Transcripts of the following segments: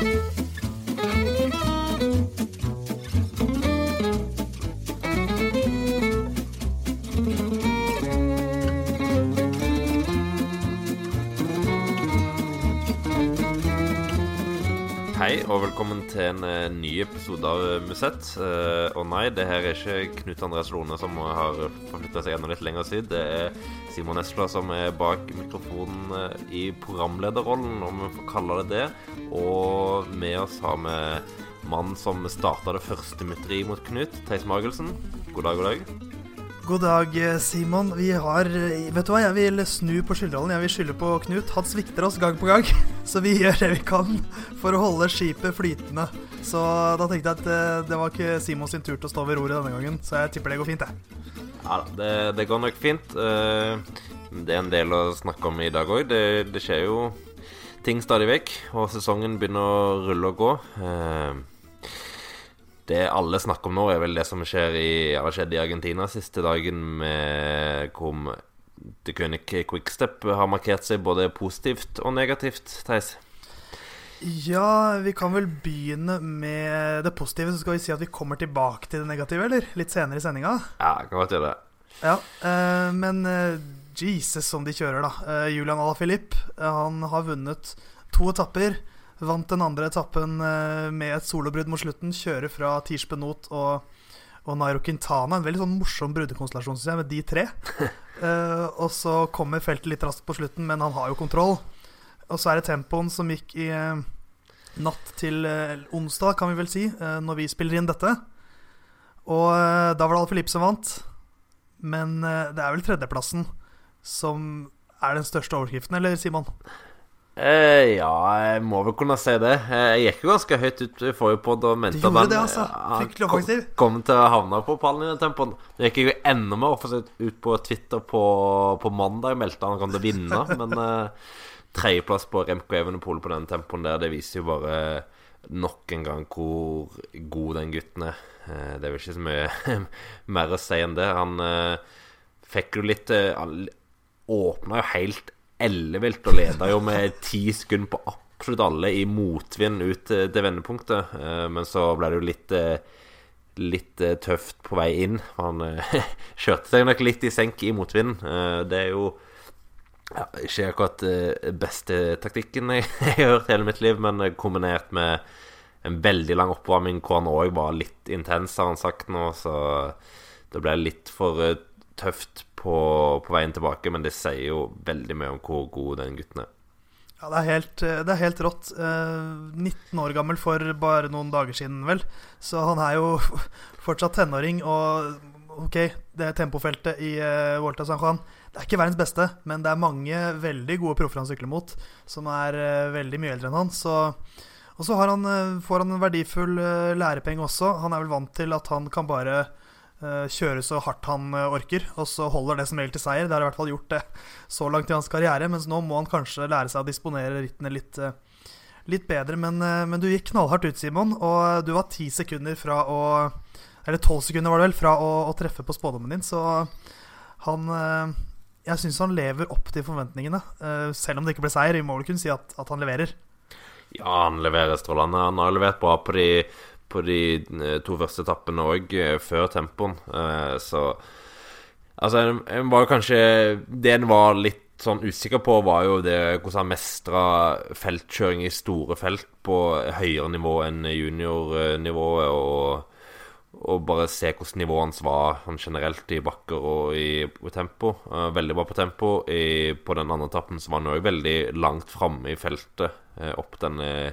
Thank you. Hei og velkommen til en eh, ny episode av eh, Musett. Eh, og nei, det her er ikke Knut Andreas Lone som har forflytta seg enda litt lenger siden. Det er Simon Esla som er bak mikrofonen i programlederrollen, om vi får kalle det det. Og med oss har vi mannen som starta det første mytteri mot Knut, Theis Magelsen. God dag, god dag. God dag, eh, Simon. Vi har eh, Vet du hva, jeg vil snu på skyldrollen. Jeg vil skylde på Knut. Han svikter oss gang på gang. Så vi gjør det vi kan for å holde skipet flytende. Så da tenkte jeg at eh, det var ikke Simon sin tur til å stå ved roret denne gangen. Så jeg tipper det går fint, jeg. Ja, det, det går nok fint. Det er en del å snakke om i dag òg. Det, det skjer jo ting stadig vekk, og sesongen begynner å rulle og gå. Det alle snakker om nå, er vel det som skjer i, har skjedd i Argentina siste dagen, med hvor The König Quickstep har markert seg både positivt og negativt, Theis. Ja, vi kan vel begynne med det positive. Så skal vi si at vi kommer tilbake til det negative, eller? Litt senere i sendinga. Ja, kan godt gjøre det. Ja, eh, men eh, Jesus som de kjører, da. Eh, Julian Alaphilippe, han har vunnet to etapper. Vant den andre etappen eh, med et solobrudd mot slutten. Kjører fra Tish Benot og, og Nairo Quintana. En veldig sånn morsom bruddekonstellasjon, syns jeg, med de tre. uh, og så kommer feltet litt raskt på slutten, men han har jo kontroll. Og så er det tempoen som gikk i uh, natt til uh, onsdag, kan vi vel si, når vi spiller inn dette. Og da var det Alfie som vant. Men det er vel tredjeplassen som er den største overskriften, eller Simon? Eh, ja, jeg må vel kunne si det. Eh, Jeg gikk jo ganske høyt ut i forrige pod og mente at det, altså. han kom, kom til å havne på pallen i den tempoen. Nå gikk jeg jo enda mer offensivt ut på Twitter på, på mandag. Meldte han kom til å vinne, men eh, tredjeplass på Remco Evenepool på den tempoen der, det viser jo bare nok en gang hvor god den gutten er. Eh, det er vel ikke så mye mer å si enn det. Han eh, fikk jo litt Åpna jo helt ellevilt og leda jo med ti sekunder på absolutt alle i motvind ut til, vendepunktet. Eh, men så ble det jo litt eh, Litt eh, tøft på vei inn. Han kjørte seg nok litt i senk i motvind. Det er jo ja, ikke akkurat beste taktikken jeg, har hørt hele mitt liv, men kombinert med en veldig lang oppvarming hvor han òg var litt intens, har han sagt nå, så det ble litt for tøft på, på veien tilbake, men det sier jo veldig mye om hvor god den gutten er. Ja, det er helt, eh, det er helt rått. Eh, 19 år gammel for bare noen dager siden, vel. Så han er jo fortsatt tenåring, og ok, det tempofeltet i uh, Volta San Juan Det er ikke verdens beste, men det er mange veldig gode proffer han sykler mot, som er eh, veldig mye eldre enn han. Så, og så han, eh, får han en verdifull eh, lærepenge også. Han er vel vant til at han kan bare eh, kjøre så hardt han eh, orker, og så holder det som regel til seier. Det har i hvert fall gjort det så langt i hans karriere, mens nå må han kanskje lære seg å disponere rittene litt, eh, litt bedre. Men, eh, men du gikk knallhardt ut, Simon, og du var ti sekunder fra å Eller tolv sekunder, var det vel, fra å, å treffe på spådommen din, så han eh, Jeg syns han lever opp til forventningene, eh, selv om det ikke ble seier. Vi må vel kunne si at, at han leverer. Ja, han leverer strålende. Han har levert bra på de, på de eh, to første etappene òg, før tempoen. Eh, Så Altså, en- var kanskje Det en var litt sånn usikker på, var jo det hvordan han mestra feltkjøring i store felt på høyere nivå enn juniornivået, og, og bare se hvordan nivået hans var sånn generelt i bakker og i, i tempo. Eh, veldig bra på tempo. I, på den andre etappen så var han jo veldig langt framme i feltet, eh, opp den, eh,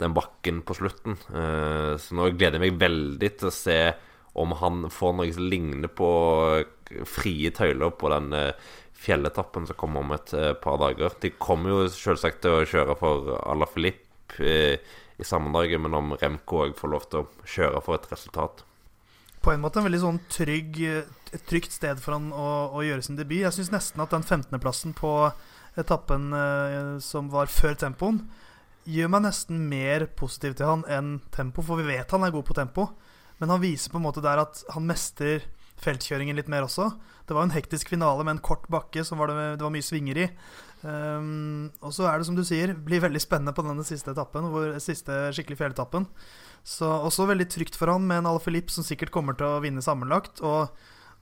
den bakken på slutten. Eh, så nå gleder jeg meg veldig til å se om han får noe som ligner på frie tøyler på den eh, fjelletappen som kommer om et eh, par dager. De kommer jo selvsagt til å kjøre for Ala Filip eh, i sammendraget, men om Remco òg får lov til å kjøre for et resultat. På en måte en veldig sånn trygg, et trygt sted for han å, å gjøre sin debut. Jeg syns nesten at den 15.-plassen på etappen eh, som var før tempoen, gjør meg nesten mer positiv til han enn tempo, for vi vet han er god på tempo. Men han viser på en måte der at han mestrer feltkjøringen litt mer også. Det var en hektisk finale med en kort bakke som var det, det var mye svinger i. Um, og så er det som du sier, blir veldig spennende på denne siste etappen, hvor, siste skikkelig fjelletappen. Så også veldig trygt for han med en Alaphilippe som sikkert kommer til å vinne sammenlagt. Og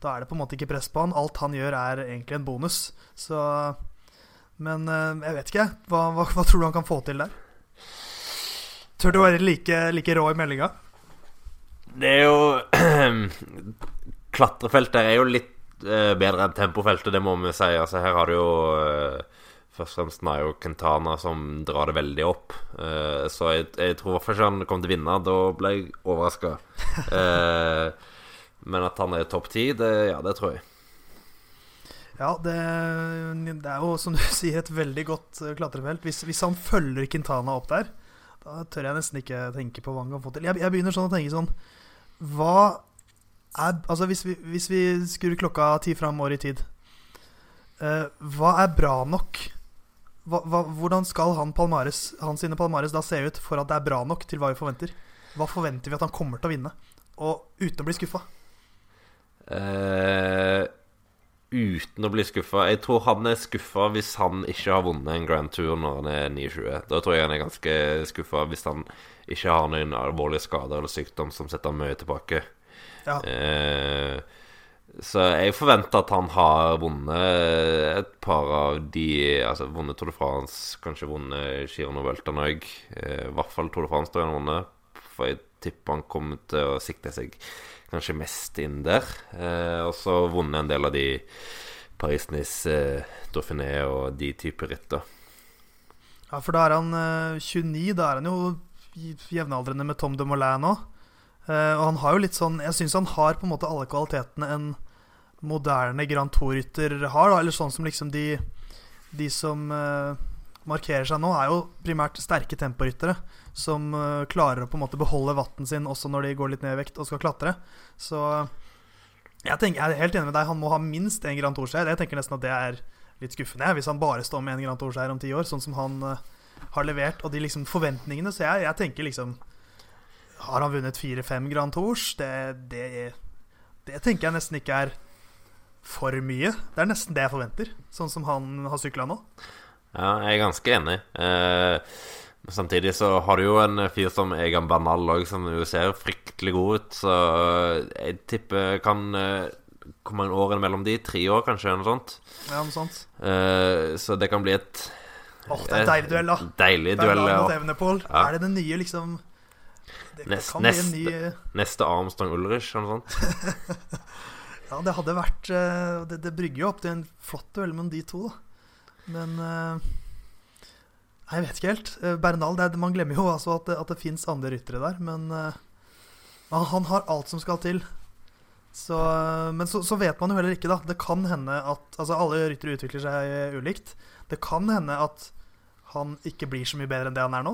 da er det på en måte ikke press på han. Alt han gjør, er egentlig en bonus. Så Men uh, jeg vet ikke, hva, hva, hva tror du han kan få til der? Tør du være like, like rå i meldinga? Det er jo Klatrefeltet er jo litt uh, bedre enn tempofeltet, det må vi si. Altså, her har du jo uh, først og fremst Nayo Quintana som drar det veldig opp. Uh, så jeg, jeg tror ikke han kommer til å vinne. Da ble jeg overraska. men at han er topp ti, ja, det tror jeg. Ja, det, det, er jo som du sier et veldig godt klatrefelt. Hvis, hvis, han følger Quintana opp der, da tør jeg nesten ikke tenke på hva han kan få til. Jeg, jeg begynner sånn å tenke sånn hva er Altså, hvis vi, hvis vi skrur klokka ti fram år i tid, uh, hva er bra nok? Hva, hva, hvordan skal han Palmares, han sine Palmares da se ut for at det er bra nok til hva vi forventer? Hva forventer vi at han kommer til å vinne? Og uten å bli skuffa? Uh, uten å bli skuffa Jeg tror han er skuffa hvis han ikke har vunnet en Grand Tour når han er 29. Da tror jeg han er ganske skuffa hvis han ikke har noen alvorlige skader eller sykdom som setter ham mye tilbake. Ja. Eh, så jeg forventer at han har vunnet et par av de Altså vunnet Tour de France, kanskje vunnet Girona Welton òg. Eh, I hvert fall Tour de France tror jeg han vunnet. For jeg tipper han kommer til å sikte seg kanskje mest inn der. Eh, og så vunnet en del av de Paris-Nice, eh, Dauphiné og de typer ritter. Ja, for da er han 29. Eh, da er han jo jevnaldrende med Tom de Molay nå. Eh, og han har jo litt sånn Jeg syns han har på en måte alle kvalitetene en moderne Grand Tour-rytter har. Da. Eller sånn som liksom de, de som uh, markerer seg nå, er jo primært sterke temporyttere. Som uh, klarer å på en måte beholde vatten sin også når de går litt ned i vekt og skal klatre. Så jeg, tenker, jeg er helt enig med deg. Han må ha minst én Grand Tour-seier. Jeg tenker nesten at det er litt skuffende hvis han bare står med én Grand Tour-seier om ti år, sånn som han har levert, og de liksom forventningene. Så jeg, jeg tenker liksom Har han vunnet fire-fem Grand Tours? Det, det, det, tenker jeg nesten ikke er for mye. Det er nesten det jeg forventer, sånn som han har sykla nå. Ja, jeg er ganske enig. Eh, samtidig så har du jo en fyr som Egan Bernal òg, som jo ser fryktelig god ut. Så jeg tipper kan eh, komme en år mellom de. Tre år, kanskje, eller noe sånt. Ja, noe sånt. Eh, så det kan bli et Åh, det er en deilig duell, da. Deilig duell, ja. ja. Er det den nye, liksom det, neste, det neste, ny... neste Armstrong Ulrich, eller noe sånt? ja, det hadde vært eh, det, det, brygger jo opp til en flott duell mellom de to, da. Men uh, Jeg vet ikke helt. Uh, Bernal, det, Man glemmer jo altså at det, at det fins andre ryttere der, men uh, han, har alt som skal til. Så, men så, så, vet man jo heller ikke, da. Det kan hende at Altså, alle ryttere utvikler seg ulikt. Det kan hende at han ikke blir så mye bedre enn det han er nå.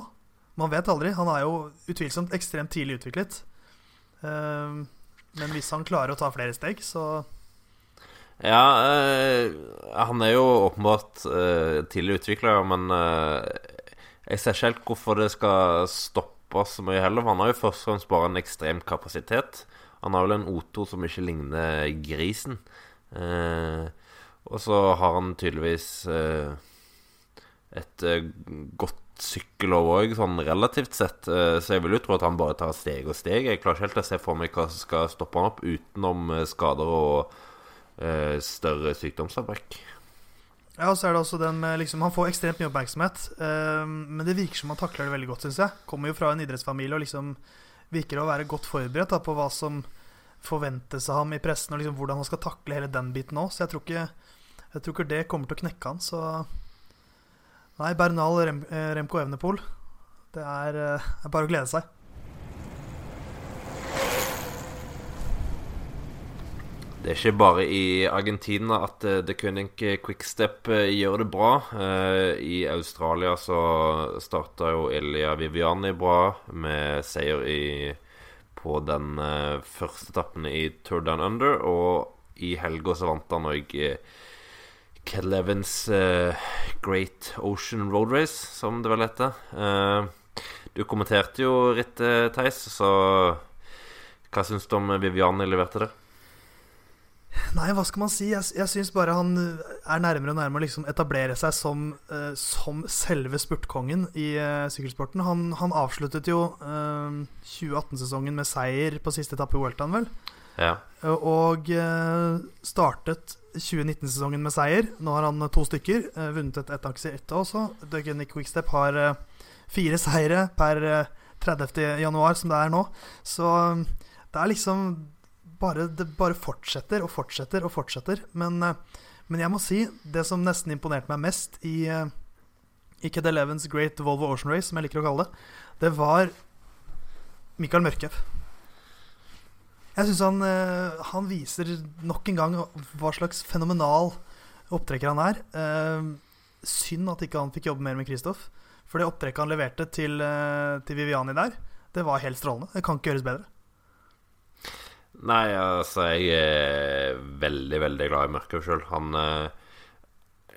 Man vet aldri. Han er jo utvilsomt ekstremt tidlig utviklet. Men hvis han klarer å ta flere steg, så Ja, uh, han er jo åpenbart uh, tidlig utvikla, men jeg ser ikke helt hvorfor det skal stoppe så mye heller. For han har jo først og fremst bare en ekstrem kapasitet. Han har vel en O2 som ikke ligner grisen. og så har han tydeligvis et uh, godt sykkelår òg, sånn relativt sett. Uh, så jeg vil jo tro at han bare tar steg og steg. Jeg klarer ikke helt å se for meg hva som skal stoppe han opp, utenom skader og større sykdomsavbrekk. Ja, og så er det også den med liksom, Han får ekstremt mye oppmerksomhet, men det virker som han takler det veldig godt, syns jeg. Kommer jo fra en idrettsfamilie og liksom virker å være godt forberedt da, på hva som forventes av ham i pressen, og liksom hvordan han skal takle hele den biten òg. Så jeg tror, ikke, jeg tror ikke det kommer til å knekke han. Så Nei, Bernal Rem eh, Remco Evnepol. Det er, eh, er bare å glede seg. Det er ikke bare i Argentina at uh, The König Quickstep gjør det bra. I Australia så starta jo Elia Viviani bra med seier i, på den første etappen i Tour Down Under. Og i helga så vant han òg Kel Evans uh, Great Ocean Road Race, som det vel heter. Du kommenterte jo rittet, Theis, så hva syns du om Viviani leverte det? Nei, hva skal man si? Jeg, jeg syns bare han er nærmere og nærmere å liksom etablere seg som, uh, som selve spurtkongen i uh, sykkelsporten. Han, han avsluttet jo uh, 2018-sesongen med seier på siste etappe i Weltan, vel. Ja. Og eh, startet 2019-sesongen med seier. Nå har han to stykker. eh, vunnet et ettakse også. Duggan Quickstep har eh, fire seire per eh, 30. januar, som det er nå. Så eh, det er liksom bare, Det bare fortsetter og fortsetter og fortsetter. Men, eh, men jeg må si, det som nesten imponerte meg mest i, eh, i Ked Elevens Great Volvo Ocean Race, som jeg liker å kalle det, det var Mikael Mørkhaug. Jeg syns han, eh, han viser nok en gang hva slags fenomenal opptrekker han er. Synd at ikke han fikk jobbe mer med Kristoff. For det opptrekket han leverte til, til Viviani der, det var helt strålende. Det kan ikke gjøres bedre. Nei, altså, jeg er veldig, veldig glad i Mørkhaug sjøl. Han eh,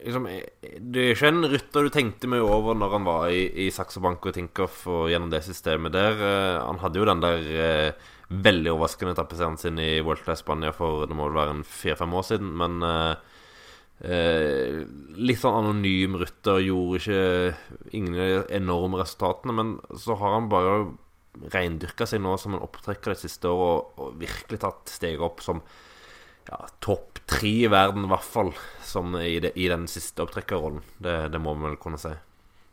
liksom, eh, Det er ikke en rytter du tenkte mye over når han var i, i Saxo Bank og Tinkoff og gjennom det systemet der. Eh, han hadde jo den der veldig overraskende etappeseieren sin i Vuelta i Spania for det må vel være en fire-fem år siden, men eh, litt sånn anonym rytter, gjorde ikke ingen enorme resultatene, men så har han bare reindyrka seg nå som en opptrekker det siste året og, og virkelig tatt steget opp som ja, topp tre i verden, i hvert fall, som i, det, i den siste opptrekkerrollen. Det, det må vi vel kunne si.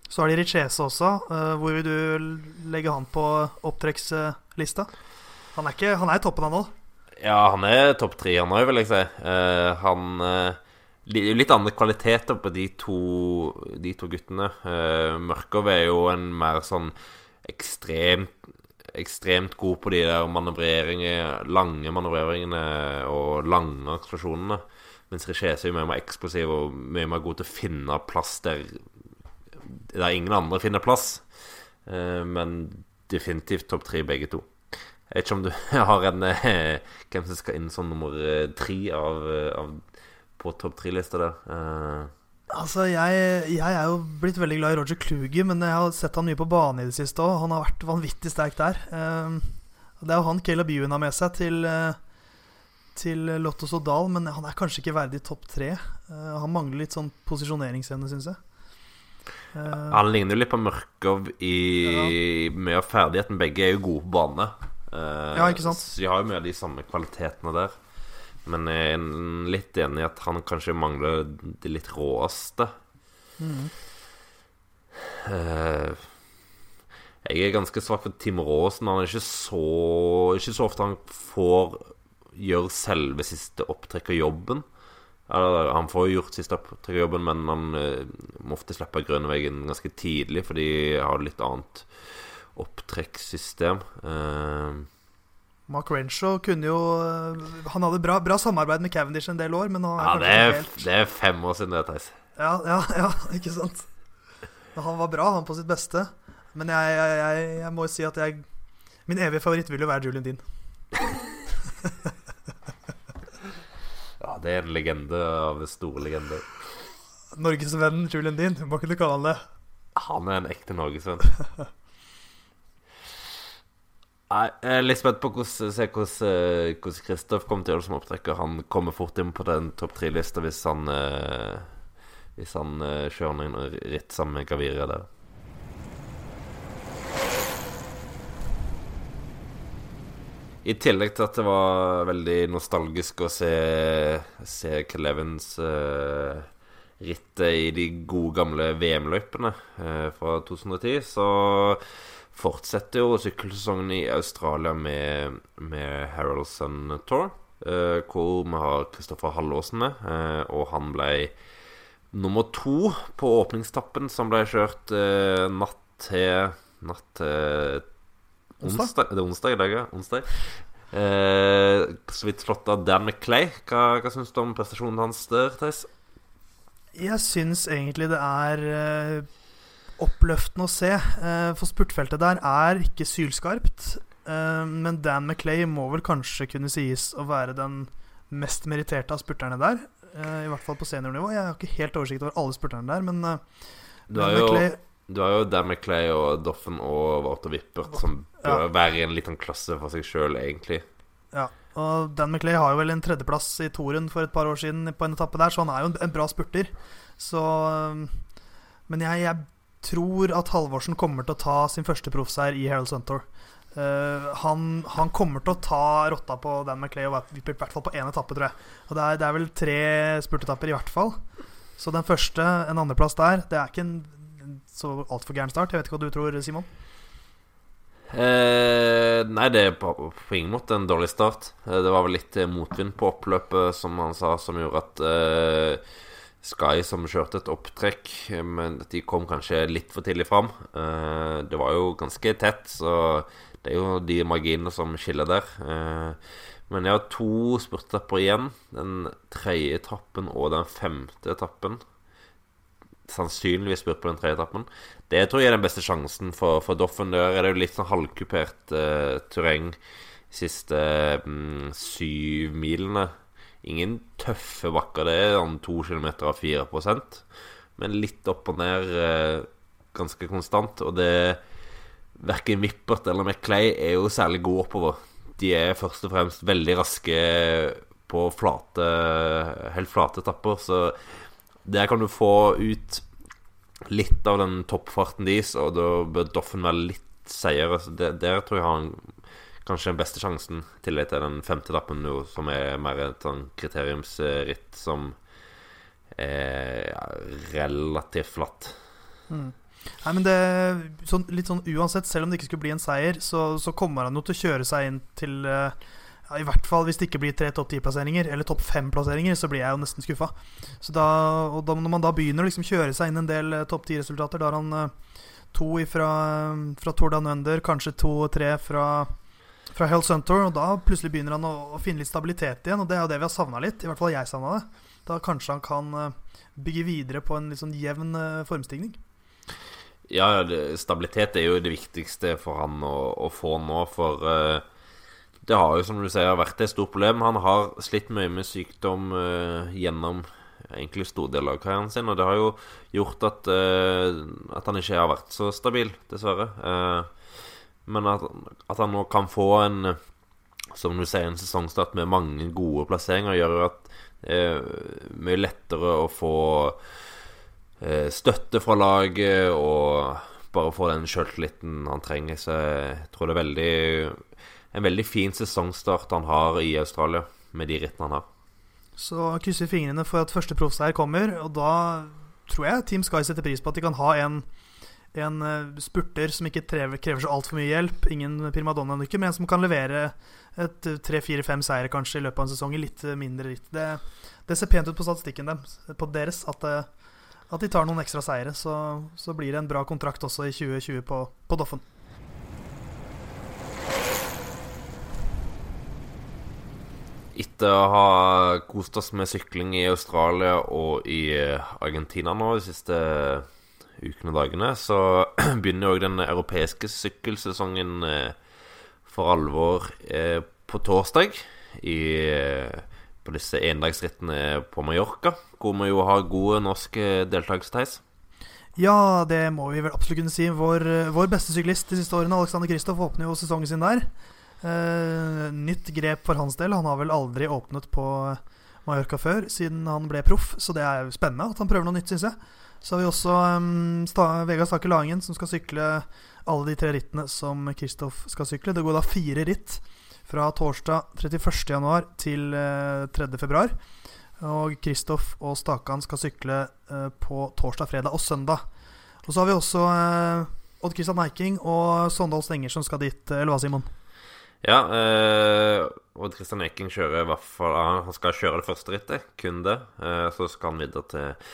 Så har de Richese også. Eh, hvor vil du legge han på opptrekkslista? Han er, ikke, han er i toppen av nå. Ja, han er topp tre, han òg, vil jeg si. Eh, han eh, litt andre kvaliteter på de to, de to guttene. Uh, Mørkov er jo en mer sånn ekstremt ekstremt god på de der manøvreringer, lange manøvreringene og lange eksplosjonene. Mens Richese er mye mer eksplosiv og mye mer god til å finne plass der, der ingen andre finner plass. Eh, men definitivt topp tre, begge to. Jeg vet ikke om du har en eh, Hvem som skal inn som nummer eh, tre på topp tre-lista der. Altså, jeg, jeg er jo blitt veldig glad i Roger Kluge, men jeg har sett han mye på bane i det siste òg. Han har vært vanvittig sterk der. Eh, det er jo han Caleb Ewan har med seg til, eh, til Lotto Sodal, men han er kanskje ikke verdig topp tre. Eh, han mangler litt sånn posisjoneringsevne, syns jeg. Eh, Han ligner jo litt på Mørkov i mye av ferdigheten. Begge er jo gode på bane. Ja, ikke sant? Så de har jo mye av de samme kvalitetene der. Men jeg er litt enig i at han kanskje mangler det litt råeste. Mm. Jeg er ganske svak for Tim Råsen Han er ikke så Ikke så ofte han får gjøre selve siste opptrekkerjobben. Eller, han får jo gjort siste opptrekkerjobben, men han eh, må ofte slippe grønnveggen ganske tidlig fordi de har litt annet opptrekkssystem. Eh, Mark Renshaw kunne jo eh, Han hadde bra, bra samarbeid med Cavendish en del år, men han er ja, det helt det er fem år siden det, Theis. Ja, ja, ja, ikke sant? Men han var bra, han på sitt beste. Men jeg, jeg, jeg, jeg må jo si at jeg Min evige favoritt vil jo være Julian Dean. Ja, det er en legende av store legender. Norgesvennen Julian Dean, kunne du kalle han det? Han er en ekte norgesvenn. Jeg er litt spent på hvordan se hvordan eh, Kristoff kommer til å gjøre som opptrekker. Han kommer fort inn på den topp tre-lista hvis han eh, Hvis han eh, kjører noen ritt sammen med Gaviria der. I tillegg til at det var veldig nostalgisk å se, se Clevens uh, rittet i de gode gamle VM-løypene uh, fra 2010, så fortsetter jo sykkelsesongen i Australia med, med Haraldson Tour, eh, hvor vi har Kristoffer Hallåsen med, eh, og han ble nummer to på åpningstappen, som ble kjørt eh, natt til Natt til Onsdag? Det er onsdag i dag, ja. Onsdag. Eh, så vidt slått av Dan McClay. Hva, hva syns du om prestasjonen hans der, Theis? Jeg syns egentlig det er oppløftende å se. Eh, for spurtfeltet der er ikke sylskarpt. Eh, men Dan McClay må vel kanskje kunne sies å være den mest meritterte av spurterne der. Eh, I hvert fall på seniornivå. Jeg har ikke helt oversikt over alle spurterne der, men Du har jo, du har jo Dan McClay og Doffen og Walter Wippert som bør Ja. være i en liten klasse for seg sjøl, egentlig. Ja, og Dan McClay har jo vel en tredjeplass i toren for et par år siden på en etappe der, så han er jo en bra spurter. Så Men jeg, jeg tror at Halvorsen kommer til å ta sin første proffseier i Harold Suntour. Uh, han, han, kommer til å ta rotta på Dan McClay, og i hvert fall på én etappe, tror jeg. Og det er, det er vel tre spurtetapper i hvert fall. Så den første, en andreplass der, det er ikke en så altfor gæren start. Jeg vet ikke hva du tror, Simon? Eh, nei, det er på, på, ingen måte en dårlig start. Eh, det var vel litt eh, motvind på oppløpet, som han sa, som gjorde at eh, Sky, som kjørte et opptrekk, men de kom kanskje litt for tidlig fram. Eh, det var jo ganske tett, så det er jo de marginene som skiller der. Eh, men jeg har to spurtetapper igjen. Den tredje etappen og den femte etappen sannsynligvis spurt på den tredje etappen. Det tror jeg er den beste sjansen for, for Doffen. Der er det jo litt sånn halvkupert uh, terreng siste um, syv milene. Ingen tøffe bakker, det er sånn to kilometer av 4% men litt opp og ned uh, ganske konstant. Og det Verken Vippert eller McClay er jo særlig gode oppover. De er først og fremst veldig raske på flate, helt flate etapper, så der kan du få ut litt av den toppfarten deres, og da bør Doffen være litt seigere. Der tror jeg han kanskje den beste sjansen, i tillegg til den femte etappen, som er mer et sånn kriteriumsritt som er relativt flatt. Mm. Nei, men det sånn, Litt sånn uansett, selv om det ikke skulle bli en seier, så, så kommer han jo til å kjøre seg inn til uh, ja, I hvert fall hvis det ikke blir tre topp ti-plasseringer, eller topp fem-plasseringer, så blir jeg jo nesten skuffa. Og da, når man da begynner å liksom kjøre seg inn en del uh, topp ti-resultater, da har han uh, to fra, fra Tordan Under, kanskje to-tre fra, fra Hell Center, og da plutselig begynner han å, å, finne litt stabilitet igjen, og det er jo det vi har savna litt. I hvert fall jeg savna det. Da kanskje han kan uh, bygge videre på en litt sånn jevn formstigning. Ja, stabilitet er jo det viktigste for han å, å få nå, for det har jo, som du sier, vært et stort problem. Han har slitt mye med sykdom gjennom egentlig stor del av karrieren sin, og det har jo gjort at, at han ikke har vært så stabil, dessverre. Uh, men at, at, han nå kan få en, som du sier, en sesongstart med mange gode plasseringer, gjør at det er mye lettere å få støtte fra laget og bare få den sjøltilliten han trenger. Så jeg tror det er veldig en veldig fin sesongstart han har i Australia, med de rittene han har. Så krysser fingrene for at første proffseier kommer, og da tror jeg Team Sky setter pris på at de kan ha en, en eh, spurter som ikke trever, krever så altfor mye hjelp, ingen primadonna-nykker, men en som kan levere et tre-fire-fem seire kanskje i løpet av en sesong i litt mindre ritt. Det, det, ser pent ut på statistikken dem, på deres at, eh, at de tar noen ekstra seire. Så, så, blir det en bra kontrakt også i 2020 på, på Doffen. Etter å ha kost oss med sykling i Australia og i eh, Argentina nå de siste ukene og dagene, så begynner òg den europeiske sykkelsesongen eh, for alvor eh, på torsdag. I, på disse endagsrittene på Mallorca, hvor vi jo har god norsk deltakelse. Ja, det må vi vel absolutt kunne si. Vår, vår beste syklist de siste årene, Alexander Kristoff, åpner jo sesongen sin der. Uh, nytt grep for hans del. Han har vel aldri åpnet på Mallorca før, siden han ble proff. Så det er spennende at han prøver noe nytt, syns jeg. Så har vi også um, Vegard Stake Langen, som skal sykle alle de tre rittene som Kristoff skal sykle. Det går da fire ritt fra torsdag 31.1 til uh, eh, 3.2. Og Kristoff og Stakan skal sykle uh, på torsdag, fredag og søndag. Og så har vi også uh, Odd Kristian Eiking og Sondal Stenger som skal dit. Eller hva, Simon? Ja, øh, Odd Kristian Eking kjører i hvert fall Han skal kjøre det første rittet, kun det. Øh, så skal han videre til,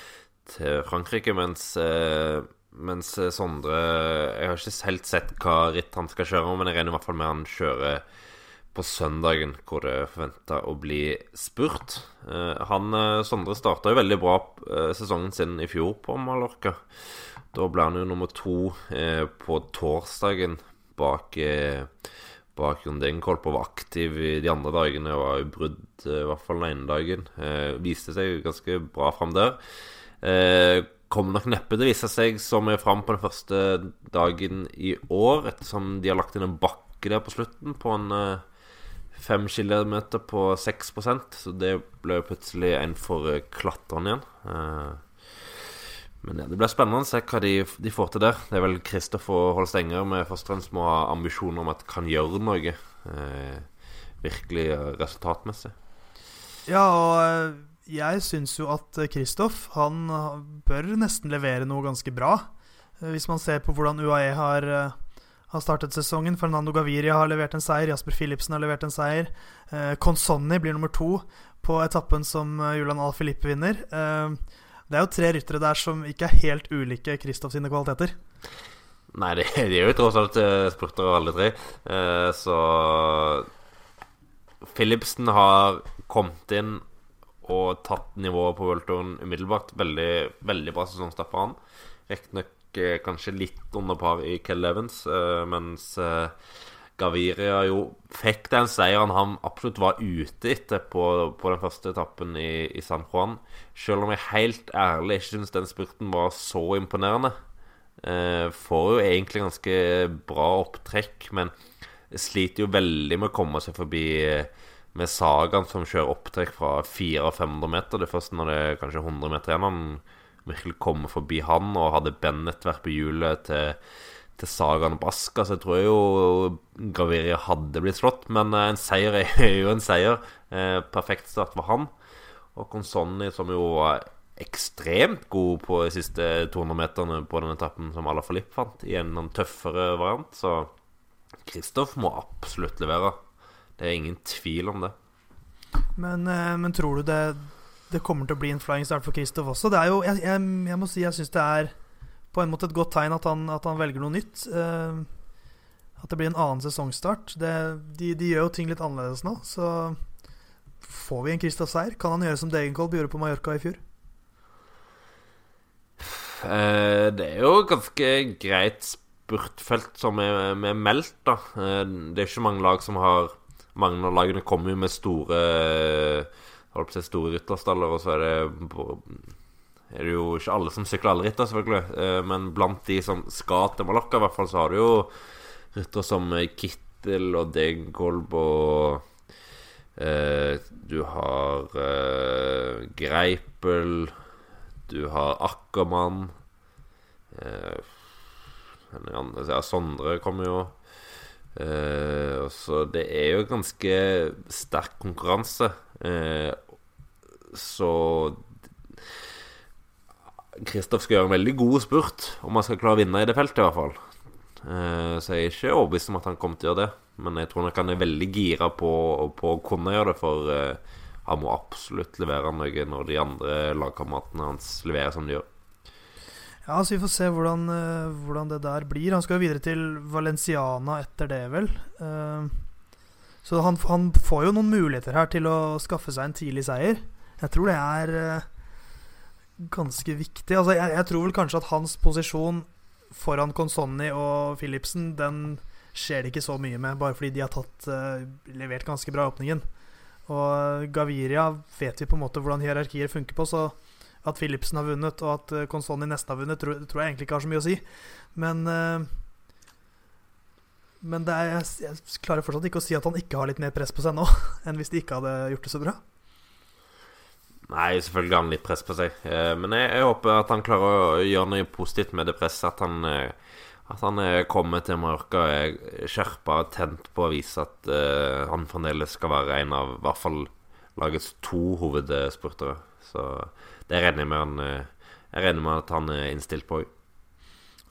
til Frankrike, mens, eh, mens Sondre Jeg har ikke helt sett hva ritt han skal kjøre, men jeg regner i hvert fall med han kjører på søndagen, hvor det er forventa å bli spurt. Eh, han, eh, Sondre starta jo veldig bra eh, sesongen sin i fjor på Mallorca. Da ble han jo nummer to på torsdagen bak bak Jon Degenkolb var aktiv de andre dagene. Og var i brudd eh, i hvert fall den ene dagen. Eh, viste seg ganske bra fram der. Eh, kommer nok neppe til å vise seg så mye fram på den første dagen i år, ettersom de har lagt inn en bakke der på slutten på en eh, Fem kilometer på 6% så det ble plutselig en for klatrende igjen. Eh, men ja, det blir spennende å se hva de, de får til der. Det er vel Kristoffer Holstenger med først og fremst må ha ambisjoner om at kan gjøre noe. Virkelig resultatmessig. Ja, og jeg syns jo at Kristoff han bør nesten levere noe ganske bra. Eh, hvis man ser på hvordan UAE har, har startet sesongen. Fernando Gaviria har levert en seier. Jasper Philipsen har levert en seier. Consonni blir nummer to på etappen som Julian Al Filippe vinner. Det er jo tre ryttere der som ikke er helt ulike Kristoff sine kvaliteter. Nei, de, de er jo tross alt spurtere alle tre. Så Philipsen har kommet inn og tatt nivået på Worldtouren umiddelbart. Veldig, veldig bra sesongstart for han. Riktignok eh, kanskje litt under par i Kell Evans, eh, mens eh, Gaviria jo fikk den seieren han absolutt var ute etter på, på den første etappen i, i, San Juan. Selv om jeg helt ærlig ikke syns den spurten var så imponerende. Eh, får jo egentlig ganske bra opptrekk, men sliter jo veldig med å komme seg forbi eh, med Sagaen som kjører opptrekk fra 400-500 meter. Det er først når det er kanskje 100 meter igjen han virkelig kommer forbi han, og hadde Bennett vært på hjulet til, til Sagaen og Baska, så jeg tror jo Graviria hadde blitt slått. Men eh, en seier er jo en seier. Eh, perfekt start for han. Og Consonni, som jo var ekstremt god på de siste 200 meterne på den etappen som Alaphilippe fant, i en tøffere variant. Så Kristoff må absolutt levere. Det er ingen tvil om det. Men, eh, men tror du det, det, kommer til å bli en flying start for Kristoff også? Det er jo, jeg, jeg, jeg må si jeg syns det er på en måte et godt tegn at han, at han velger noe nytt. Uh, at det blir en annen sesongstart. Det, de, de, gjør jo ting litt annerledes nå. Så får vi en Kristoff seier. Kan han gjøre som Degenkolb gjorde på Mallorca i fjor? Uh, det er jo ganske greit spurtfelt som er, er meldt, da. Uh, det er ikke mange lag som har Mange av lagene kommer jo med store Holdt på å si store rytterstaller, og så er det er det jo ikke alle som sykler alle ritter, selvfølgelig. Eh, men blant de som skal til Mallorca, i hvert fall, så har du jo ryttere som Kittel og Degolb og eh, Du har eh, Greipel, du har Ackermann Sondre kommer jo. Eh, så det er jo ganske sterk konkurranse. Eh, så Kristoff skal gjøre en veldig god spurt om han skal klare å vinne i det feltet, i hvert fall. Eh, så jeg er ikke overbevist om at han kommer til å gjøre det. Men jeg tror nok han er veldig gira på, på å kunne gjøre det, for han må absolutt levere noe når de andre lagkameratene hans leverer som de gjør. Ja, så Vi får se hvordan, uh, hvordan, det der blir. Han skal jo videre til Valenciana etter det, vel. Uh, så han, han, får jo noen muligheter her til å skaffe seg en tidlig seier. Jeg tror det er uh, ganske viktig. Altså, jeg, jeg, tror vel kanskje at hans posisjon foran Consonni og Philipsen, den skjer det ikke så mye med, bare fordi de har tatt, levert ganske bra åpningen. Og Gaviria vet vi på en måte hvordan hierarkier funker på, så at Philipsen har vunnet, og at Consonni nesten har vunnet, tror, tror, jeg egentlig ikke har så mye å si. Men uh, Men er, jeg, jeg, klarer fortsatt ikke å si at han ikke har litt mer press på seg nå enn hvis de ikke hadde gjort det så bra. Nei, selvfølgelig har han litt press på seg. Eh, men jeg, jeg, håper at han klarer å gjøre noe positivt med det presset. At han, at han kommer til Mallorca er skjerpa og tent på å vise at han fremdeles skal være en av i hvert fall lagets to hovedspurtere. Så det regner jeg med, han, eh, jeg regner med at han er innstilt på.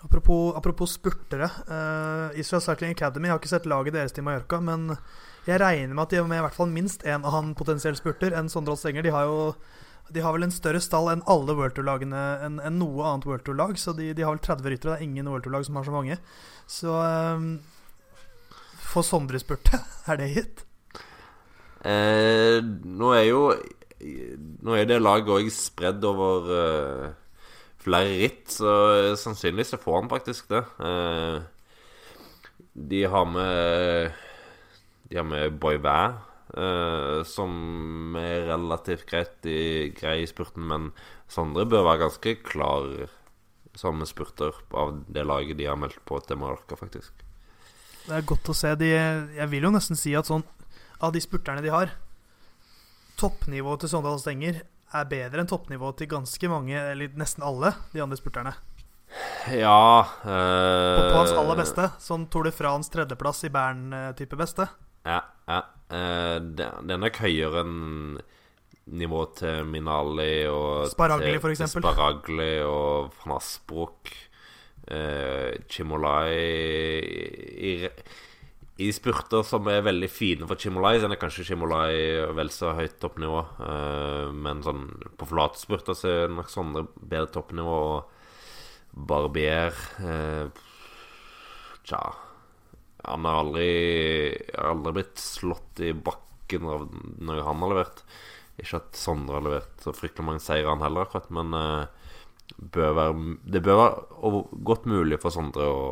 Apropos, apropos spurtere. Uh, Israel Cycling Academy har ikke sett laget deres til Mallorca, men jeg regner med at de har med i hvert fall minst én annen potensiell spurter enn Sondre Stenger. De har jo de har vel en større stall enn alle World Tour-lagene enn, enn noe annet World Tour-lag. Så de, de, har vel 30 ryttere. Det er ingen World Tour-lag som har så mange. Så um, Får Sondre spurte? er det gitt? Eh, nå er jo nå er det laget òg spredd over uh, flere ritt, så sannsynligvis så får han faktisk det. Uh, de har med De har med Boyvær, uh, som er relativt greit i, grei i spurten, men Sondre bør være ganske klar som spurter av det laget de har meldt på til Mallorca, faktisk. Det er godt å se. De, jeg vil jo nesten si at sånn av de spurterne de har Toppnivået til Sondal Stenger er bedre enn toppnivået til ganske mange, eller nesten alle, de andre spurterne. Ja På, på hans aller beste. Sånn Tour de France tredjeplass i Bern-type beste. Ja, ja. Eh, den er nok høyere enn nivået til Minali og Sparagli, for eksempel. Sparagli og Van Asbrook. Eh, Chimolai i, I spurter som er veldig fine for Chimolai, så er kanskje Chimolai vel så høyt toppnivå. Eh, men sånn på flatspurter så er nok Sondre bedre toppnivå. Og Barbier eh, Tja Han har aldri, aldri blitt slått i bakken av noe han har levert. Ikke at Sondre har levert så fryktelig mange seire, han heller, akkurat, men eh, bør være, det bør være godt mulig for Sondre å,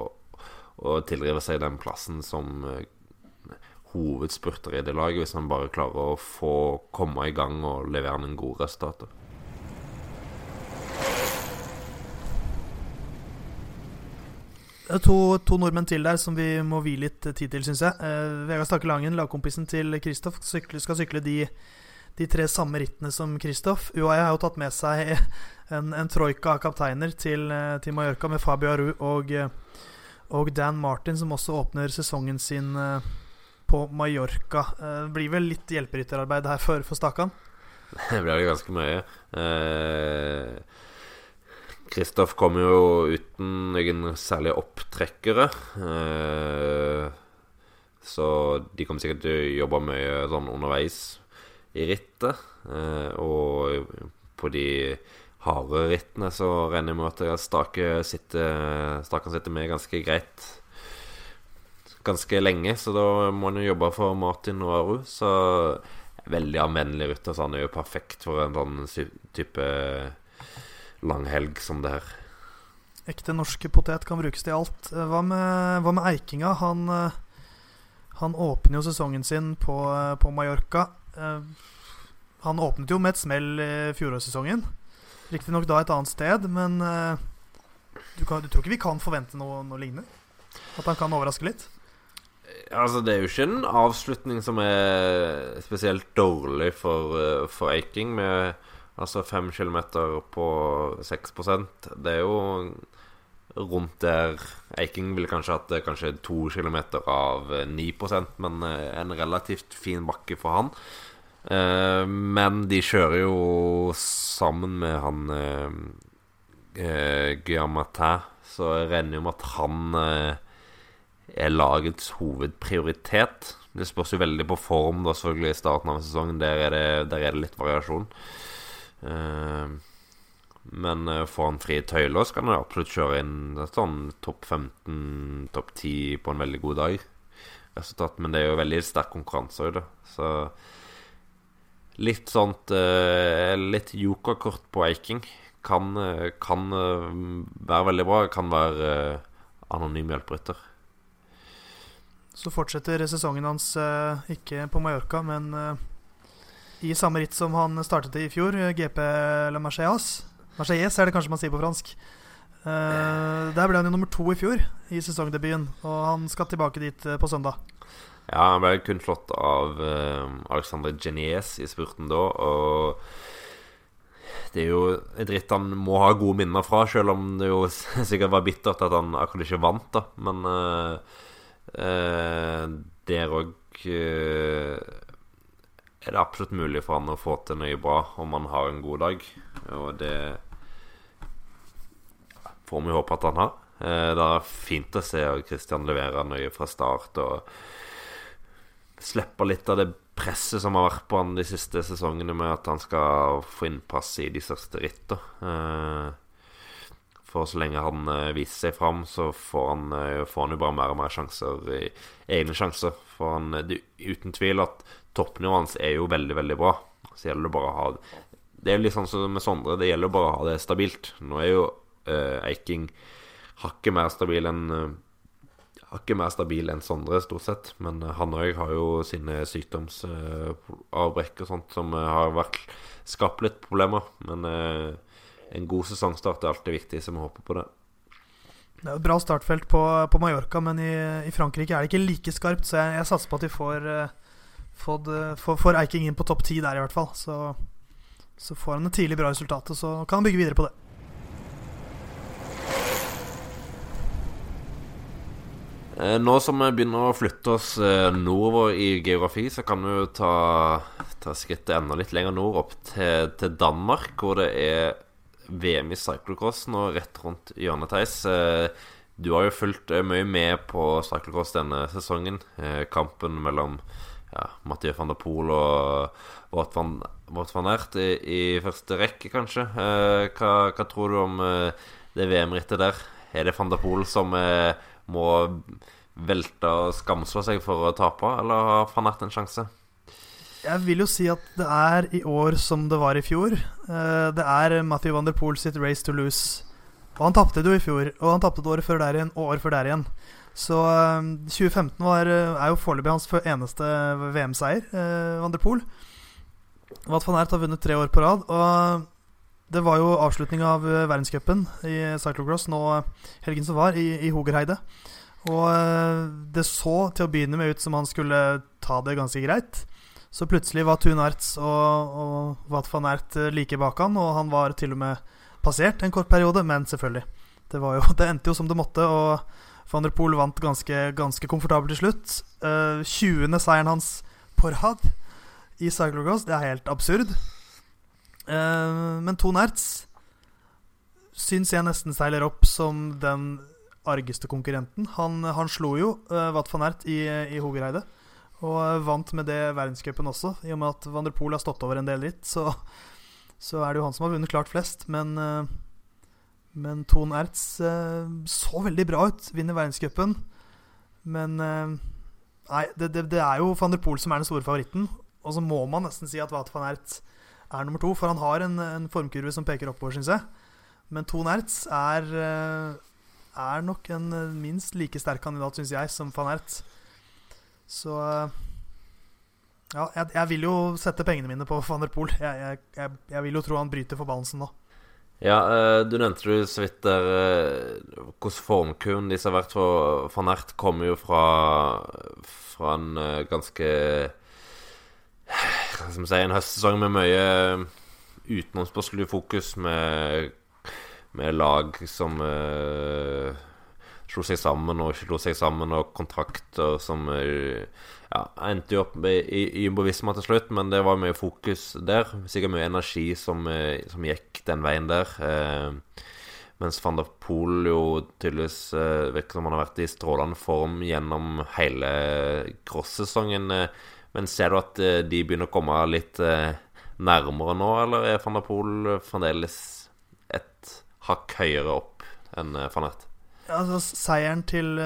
å tilrive seg den plassen som eh, hovedspurter i det laget, hvis han bare klarer å få komme i gang og levere en god resultater. Er to, to nordmenn til der som vi må vie litt tid til, syns jeg. Eh, Vegard Stakke Langen, lagkompisen til Kristoff, skal sykle de, de tre samme rittene som Kristoff. UAE har jo tatt med seg en, en troika av kapteiner til, eh, til Mallorca med Fabio Aru og, eh, og Dan Martin, som også åpner sesongen sin eh, på Mallorca. Eh, Det blir vel litt hjelperytterarbeid her for, for Stakan? Det blir jo ganske mye. Eh, Kristoff kom jo uten noen særlige opptrekkere. Eh, så de kommer sikkert til å jobbe mye sånn underveis i rittet. Eh, og på de harde rittene så regner jeg med at Stake sitter, sitter med ganske greit ganske lenge, så da må han jo jobbe for Martin og Aru. Så veldig anvendelig rytter, så han er jo perfekt for en sånn type langhelg som det her. Ekte norske potet kan brukes til alt. Eh, Hva med, hva med Eikinga? Han, eh, han åpner jo sesongen sin på, eh, på Mallorca. Han åpnet jo med et smell i fjorårssesongen. Riktignok da et annet sted, men eh, du, kan, du tror ikke vi kan forvente noe, noe lignende? At han kan overraske litt? Altså, det er jo ikke en avslutning som er spesielt dårlig for, eh, for Eiking, med altså fem kilometer på 6% Det er jo rundt der Eiking ville kanskje hatt eh, kanskje to kilometer av eh, 9 men eh, en relativt fin bakke for han. Eh, men de kjører jo sammen med han uh, eh, Guillaume så jeg regner jo med at han eh, er lagets hovedprioritet. Det spørs jo veldig på form da selvfølgelig i starten av sesongen. Der er det, der er det litt variasjon. Eh, men eh, får han frie tøyler, så kan han absolutt kjøre inn sånn topp 15, topp 10 på en veldig god dag. Resultat, men det er jo veldig sterk konkurranse òg, da. Så litt sånt eh, Litt jokerkort på Eiking. Kan, eh, kan eh, være veldig bra. Kan være anonym hjelperytter. Så fortsetter sesongen hans ikke på Mallorca, men i samme ritt som han startet i fjor, GP La Marseilles. Marseilles er det kanskje man sier på fransk. Der ble han jo nummer to i fjor, i sesongdebuten. Og han skal tilbake dit på søndag. Ja, han ble kun slått av Alexander Alexandre Genies i spurten da, og det er jo et ritt han må ha gode minner fra, selv om det jo sikkert var bittert at han akkurat ikke vant, da. Men uh, uh, der òg uh, er det absolutt mulig for han å få til noe bra om han har en god dag, og det får vi håpe at han har. Eh, det er fint å se Christian levere noe fra start og slippe litt av det presset som har vært på han de siste sesongene med at han skal få innpass i de største rittene. Eh, For så lenge han eh, viser seg fram, så får han, eh, får han jo bare mer og mer sjanser, egne sjanser. For han, det uten tvil at toppnivået hans er jo veldig, veldig bra. Så gjelder det bare å ha Det er jo litt sånn som med Sondre, det gjelder bare å ha det stabilt. Nå er jo uh, Eiking hakket mer stabil enn eh, Hakket mer stabil enn Sondre, stort sett. Men eh, han òg har jo sine sykdomsavbrekk og sånt som eh, har vært skapt litt problemer. Men eh, en god sesongstart er alltid viktig, så vi håper på det. Det er et bra startfelt på, på Mallorca, men i, i Frankrike er det ikke like skarpt, så jeg, jeg satser på at de får, får, får, får Eiking inn på topp ti der, i hvert fall. Så, så får han et tidlig bra resultat, og så kan han bygge videre på det. Nå som vi begynner å flytte oss eh, nordover i geografi, så kan vi jo ta, ta skrittet enda litt lenger nord, opp til, til Danmark, hvor det er VM i cyclocross nå rett rundt hjørnet, Theis. Eh, Du har jo fulgt eh, mye med på cyclocross denne sesongen. Eh, Kampen mellom ja, Mathieu van der Poel og Wout van, van Ert i, i første rekke, kanskje. Eh, Hva, hva tror du om eh, det VM-rittet der? Er det van der Poel som eh, må velte og skamslå seg for å tape, eller har van Aert en sjanse? Jeg vil jo si at det er i år som det var i fjor. Eh, Det er Matthew van der Poel sitt race to lose. Og han tapte det jo i fjor, og han tapte det året før der igjen, og året før der igjen. Så eh, 2015 var, eh, er jo foreløpig hans eneste VM-seier, eh, van der Poel. Og at van Aert har vunnet tre år på rad, og det var jo avslutning av eh, verdenscupen i cyclocross nå eh, helgen som var, i, i Hogerheide. Og eh, det så til å begynne med ut som han skulle ta det ganske greit. Så plutselig var Thun Arts og, og Wat van Aert eh, like bak han, og han var til og med passert en kort periode, men selvfølgelig. Det, jo, det endte jo som det måtte, og van der Poel vant ganske, ganske komfortabelt til slutt. Uh, 20. seieren hans på rad i cyclocross, det er helt absurd. Eh, men Tone Ertz syns jeg nesten seiler opp som den argeste konkurrenten. Han, han slo jo uh, Watt van Ertz i, i Hogereide. Og eh, vant med det verdenscupen også. I og med at Van der Poel har stått over en del ritt, så, så er det jo han som har vunnet klart flest. Men, uh, men Thon Ertz uh, så veldig bra ut. Vinner verdenscupen. Men uh, Nei, det, det, det er jo van der Poel som er den store favoritten. Og så må man nesten si at Watt van Aert er nummer to, for han har en, en formkurve som peker oppover, syns jeg. Men To Ertz er, eh, er nok en eh, minst like sterk kandidat, syns jeg, som van Aert. Så eh, Ja, jeg, jeg vil jo sette pengene mine på van der Poel. Jeg, jeg, jeg, vil jo tro han bryter forbannelsen nå. Ja, du nevnte jo så vidt der hvordan formkuren de har vært. For van Ert kommer jo fra, fra en ganske Hva sier, En høstsesong med mye utenomsportslig fokus, med, med lag som uh, slo seg sammen og ikke slo seg sammen, og kontrakter som eh, ja, endte jo opp i, jumbovisma til slutt, men det var mye fokus der. Sikkert mye energi som, eh, som gikk den veien der. Eh, mens van der Poel jo tydeligvis eh, virker som han har vært i strålende form gjennom hele crossesongen. Eh, men ser du at eh, de begynner å komme litt eh, nærmere nå, eller er van der Poel fremdeles et hakk høyere opp enn eh, van Ert? Altså, seieren til,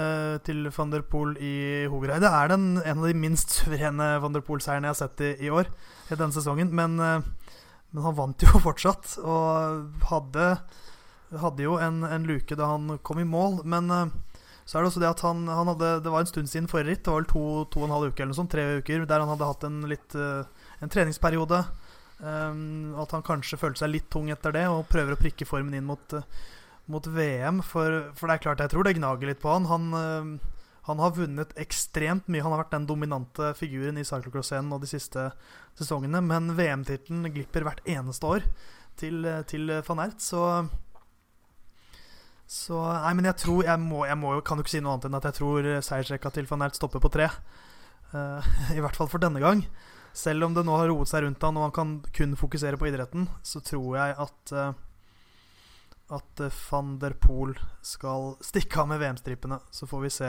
til van der Poel i Hogereide er den, en av de minst suverene van der Poel-seierne jeg har sett i, i år. I denne sesongen Men, men han vant jo fortsatt, og hadde, hadde jo en, en luke da han kom i mål. Men så er det også det at han, han hadde Det var en stund siden forrige ritt. Det var vel to, to og en halv uke eller noe sånt, tre uker, der han hadde hatt en litt eh, En treningsperiode. Um, at han kanskje følte seg litt tung etter det, og prøver å prikke formen inn mot, eh, mot VM. For, for det er klart, jeg tror det gnager litt på han. Han, eh, han har vunnet ekstremt mye. Han har vært den dominante figuren i cyclocross-scenen de siste sesongene. Men VM-tittelen glipper hvert eneste år til, til van Ert, så så Nei, men jeg tror Jeg, må, jeg må, kan jo ikke si noe annet enn at jeg tror seiersrekka til van Ert stopper på tre. Uh, I hvert fall for denne gang. Selv om det nå har roet seg rundt han og han kan kun fokusere på idretten, så tror jeg at uh, At eh, van der Poel skal stikke av med VM-stripene. Så får vi se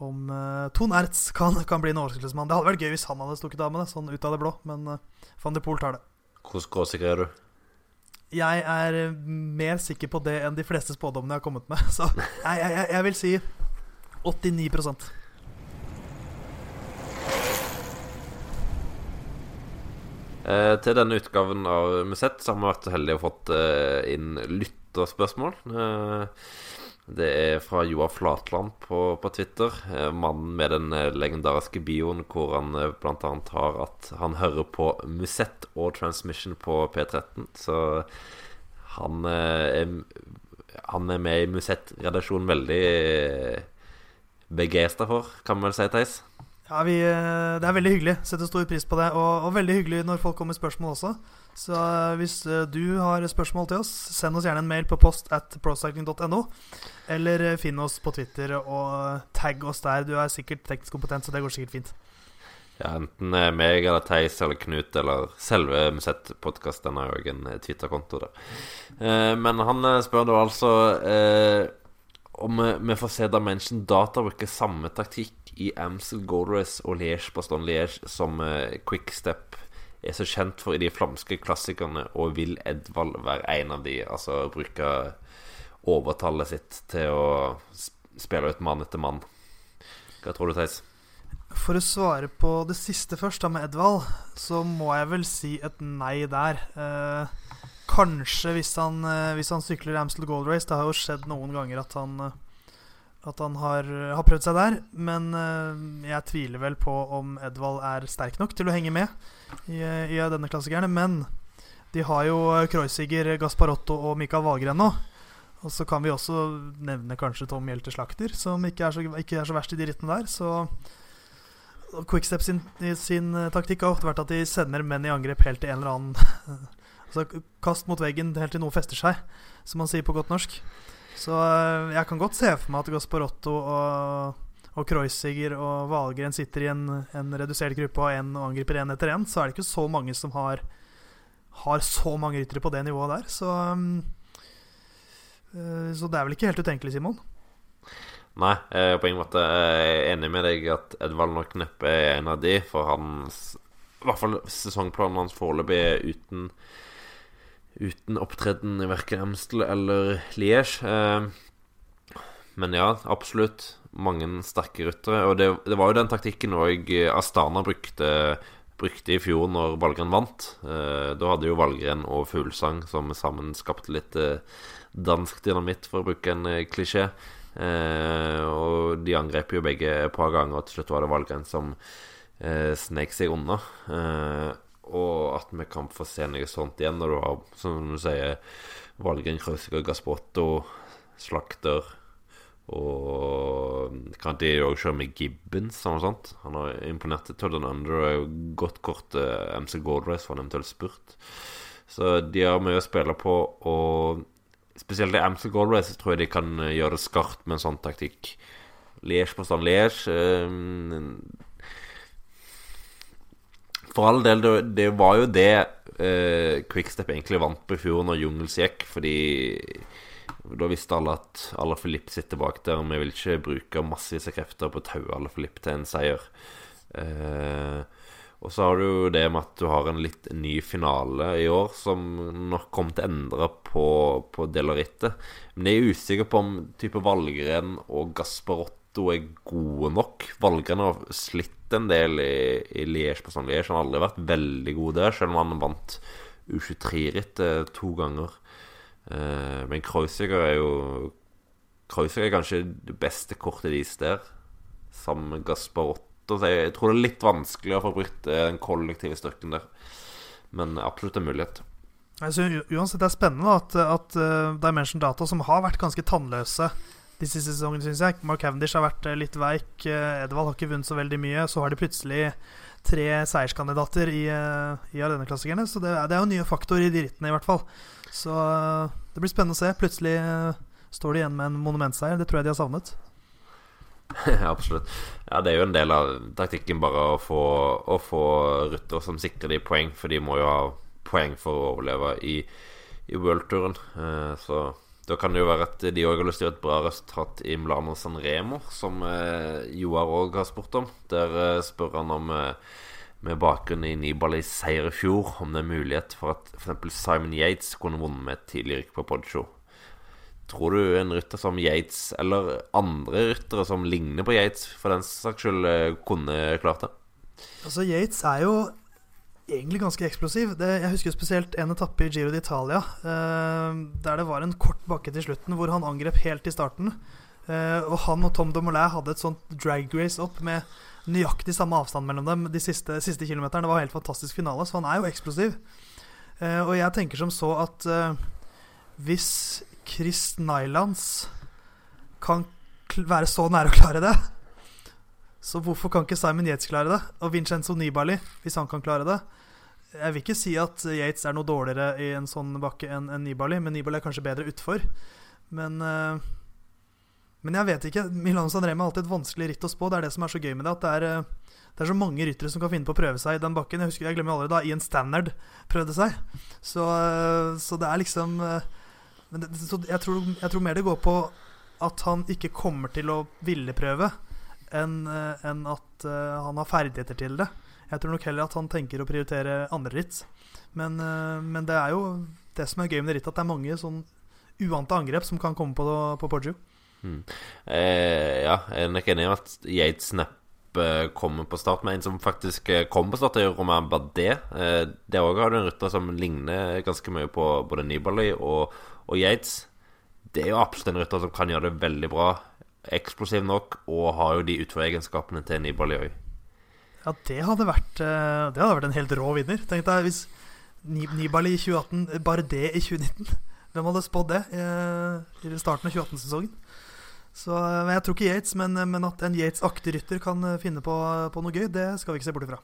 om uh, Ton Ertz kan, kan bli en overraskelsesmann. Det hadde vært gøy hvis han hadde stukket av med det, sånn ut av det blå, men van der Poel tar det. Hvordan skråsikker er du? Jeg er eh, mer sikker på det enn de fleste spådommene jeg har kommet med. Så jeg, jeg, jeg- vil si 89 Eh, til denne utgaven av Musett så har vi vært så heldige å fått eh, inn lytterspørsmål. Eh, det er fra Joar Flatland på, på Twitter. Eh, mannen med den eh, legendariske bioen hvor han eh, bl.a. har at han hører på Musett og Transmission på P13. Så han, er, han er med i Musett-redaksjonen veldig begeistra for, kan man vel si, Theis? Ja, vi, Det er veldig hyggelig. Setter stor pris på det. Og, og veldig hyggelig når folk kommer med spørsmål også. Så eh, hvis eh, du har spørsmål til oss, send oss gjerne en mail på post at procycling.no. Eller finn oss på Twitter og tagg oss der. Du er sikkert teknisk kompetent, så det går sikkert fint. Ja, enten meg eller Theis eller Knut eller selve Musett-podkasten har jo en Twitter-konto der. men han spør da altså om vi får se Dimension Data bruke samme taktikk i Amsel Gold og Liège Baston Liège som Quickstep er så kjent for i de flamske klassikerne, og vil Edvald være en av de? Altså bruke overtallet sitt til å spille ut mann etter mann. Hva tror du, Theis? For å svare på det siste først, da med Edvald, så må jeg vel si et nei der. Eh, kanskje hvis han, eh, hvis han sykler Amstel Gold Race. Det har jo skjedd noen ganger at han eh, at han har, har, prøvd seg der. Men uh, jeg tviler vel på om Edvald er sterk nok til å henge med i, i denne klassikerne. Men de har jo Kreuziger, Gasparotto og Mikael Valgren nå. Og så kan vi også nevne kanskje Tom Hjelte Slakter, som ikke er, så, ikke er så verst i de rittene der. Så Quickstep sin, sin taktikk har ofte vært at de sender menn i angrep helt til en eller annen Altså kast mot veggen helt til noe fester seg, som man sier på godt norsk. Så eh, jeg kan godt se for meg at Gasparotto og, og Kreuziger og Valgren sitter i en, en redusert gruppe og en og angriper én etter én. Så er det ikke så mange som har, har så mange ryttere på det nivået der. Så, um, så det er vel ikke helt utenkelig, Simon? Nei, jeg er på ingen måte enig med deg at Edvald nok neppe er en av de, for hans I hvert fall sesongplanen hans foreløpig er uten uten opptreden i verken Amstel eller Liège. Eh, men ja, absolutt. Mange sterke ryttere. Og det, det, var jo den taktikken òg Astana brukte, brukte, i fjor når Valgren vant. Eh, da hadde jo Valgren og Fuglesang som sammen skapte litt eh, dansk dynamitt, for å bruke en klisjé. og de angrep jo begge et par ganger, og til slutt var det Valgren som eh, snek seg unna. Eh, og at vi kan få se noe sånt igjen når du har, som du sier, Valgren, Krausiger, Gaspotto, Slakter og kan de òg kjøre med Gibbons eller noe sånt. Han har imponert Todd Under og er jo godt kort eh, MC Gold Race for en eventuell spurt. Så de har mye å spille på, og spesielt i MC Gold Race tror jeg de kan eh, gjøre det skarpt med en sånn taktikk. Liège stand Liège. Eh, for all del, det, det var jo det eh, Quickstep egentlig vant på i fjor når Jungels gikk, fordi da visste alle at Ala Filip sitter bak der, og vi vil ikke bruke massive krefter på å taue Ala Filip til en seier. Eh, og så har du jo det med at du har en litt ny finale i år, som nok kommer til å endre på, på deler rittet. Men jeg er usikker på om type Valgren og Gasparotto er gode nok. Valgren har slitt en del i, i Liège. Han har aldri vært veldig god der, selv om han vant U23-rittet to ganger. Eh, men Kreuziger er jo Kreuziger er kanskje det beste kortet deres der, sammen med Gaspar Otto. Så jeg, jeg tror det er litt vanskelig å få brukt eh, den kollektive styrken der. Men absolutt en mulighet. Altså, uansett, det er spennende at, at uh, Dimension Data, som har vært ganske tannløse de siste sesongene, syns jeg. Mark Cavendish har vært eh, litt veik. Eh, Edvald har ikke vunnet så veldig mye. Så har de plutselig tre seierskandidater i, eh, i arenaklassikerne. Så det, det, er jo nye faktorer i de rittene, i hvert fall. Så det blir spennende å se. Plutselig står de igjen med en monumentseier. Det tror jeg de har savnet. Ja, absolutt. Ja, det er jo en del av taktikken bare å få, å få rutter som sikrer de poeng, for de må jo ha poeng for å overleve i, i worldturen. Så da kan det jo være at de òg har lyst til å gjøre et bra resultat i Milano San Remo, som eh, Joar òg har spurt om. Der eh, spør han om, eh, med bakgrunn i Nibalis seier i fjor, om det er mulighet for at f.eks. Simon Yates kunne vunnet med et tidlig rykk på Podshow. Tror du en rytter som Yates, eller andre ryttere som ligner på Yates, for den saks skyld, eh, kunne klart det? Altså, Yates er jo egentlig ganske eksplosiv. Det, jeg husker spesielt en etappe i Giro d'Italia eh, der det var en kort bakke til slutten hvor han angrep helt i starten. Eh, og han og Tom Dumoulin hadde et sånt drag race opp med nøyaktig samme avstand mellom dem de siste, siste kilometerne. Det var helt fantastisk finale, så han er jo eksplosiv. Eh, og jeg tenker som så at hvis Chris Nylands kan være så nære å klare det, Så hvorfor kan ikke Simon Yates klare det? Og Vincenzo Nibali, hvis han kan klare det? Jeg vil ikke si at Yates er noe dårligere i en sånn bakke enn en Nibali, men Nibali er kanskje bedre utfor. Men, uh, men jeg vet ikke. Milano San er alltid et vanskelig ritt å spå. Det er det som er så gøy med det. At det er, uh, det er så mange ryttere som kan finne på å prøve seg i den bakken. Jeg husker, jeg glemmer aldri da Ian Standard prøvde seg. Så, uh, så det er liksom det, jeg, tror, jeg tror mer det går på at han ikke kommer til å ville prøve enn en at uh, han har ferdigheter til det. Jeg tror nok heller at han tenker å prioritere andre ritt. Men, uh, men, det er jo det som er gøy med rittet, at det er mange sånn uante angrep som kan komme på, på Poggio. Mm. Eh, ja, jeg er nok enig i at Yates neppe kommer på start, men en som faktisk kommer på start, er Romain Bardet. Eh, det òg har du en rytter som ligner ganske mye på både Nibali og, og Yates. Det er jo absolutt en rytter som kan gjøre det veldig bra eksplosiv nok og har jo de utforegenskapene til Nibali òg. Ja, det hadde, vært, eh, det hadde vært en helt rå vinner. Tenk deg hvis Nibali i 2018, bare det i 2019. Hvem hadde spådd det eh, i starten av 2018-sesongen? Så eh, Jeg tror ikke Yates, men, men at en Yates-aktig rytter kan finne på, på, noe gøy, det skal vi ikke se bort ifra.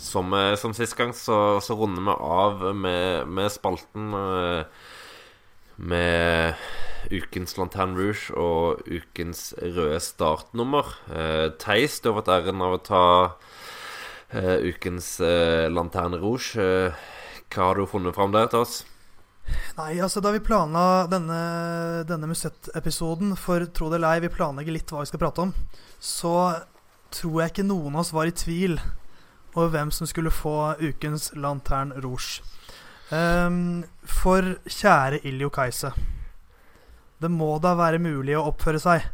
Som, som sist gang så, så, runder vi av med, med spalten med ukens Lantern Rouge og ukens røde startnummer. Uh, Theis, du har fått æren av å ta uh, ukens uh, Lantern Rouge. Eh, hva har du funnet fram der til oss? Nei, altså Da vi planla denne, denne Musett-episoden for tro det eller ei, vi planlegger litt hva vi skal prate om, så tror jeg ikke noen av oss var i tvil over hvem som skulle få ukens Lantern Rouge. Um, for kjære Iljo Kajse. Det må da være mulig å oppføre seg.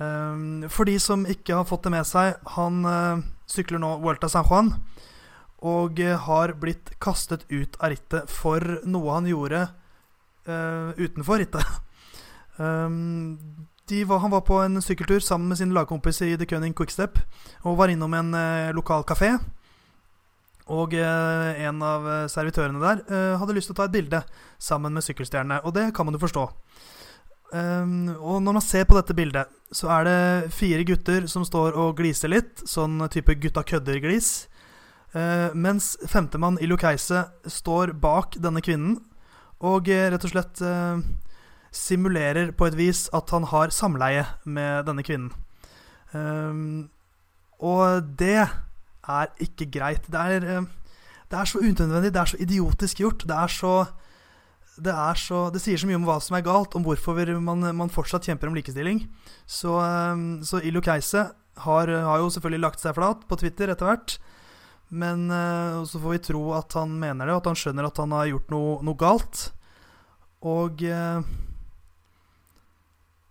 Um, for de som ikke har fått det med seg, han uh, sykler nå Vuelta San Juan. Og uh, har blitt kastet ut av rittet for noe han gjorde uh, utenfor rittet. um, var, han var på en sykkeltur sammen med sine lagkompiser i The Cunning Quickstep og var innom en lokal kafé. Og eh, en av eh, servitørene der eh, hadde lyst til å ta et bilde sammen med sykkelstjernene. Og det kan man jo forstå. Um, og når man ser på dette bildet, så er det fire gutter som står og gliser litt. Sånn type gutta kødder-glis. Uh, mens femtemann Iljo Keise står bak denne kvinnen og uh, rett og slett uh, simulerer på et vis at han har samleie med denne kvinnen. Um, og det er ikke greit. Det er, det er så unødvendig, det er så idiotisk gjort. Det er så det, så, det sier så mye om hva som er galt, om hvorfor man, man fortsatt kjemper om likestilling. Så, eh, så Iljo Keise har, har, jo selvfølgelig lagt seg flat på Twitter etter hvert. Men eh, så får vi tro at han mener det, og at han skjønner at han har gjort noe, noe galt. Og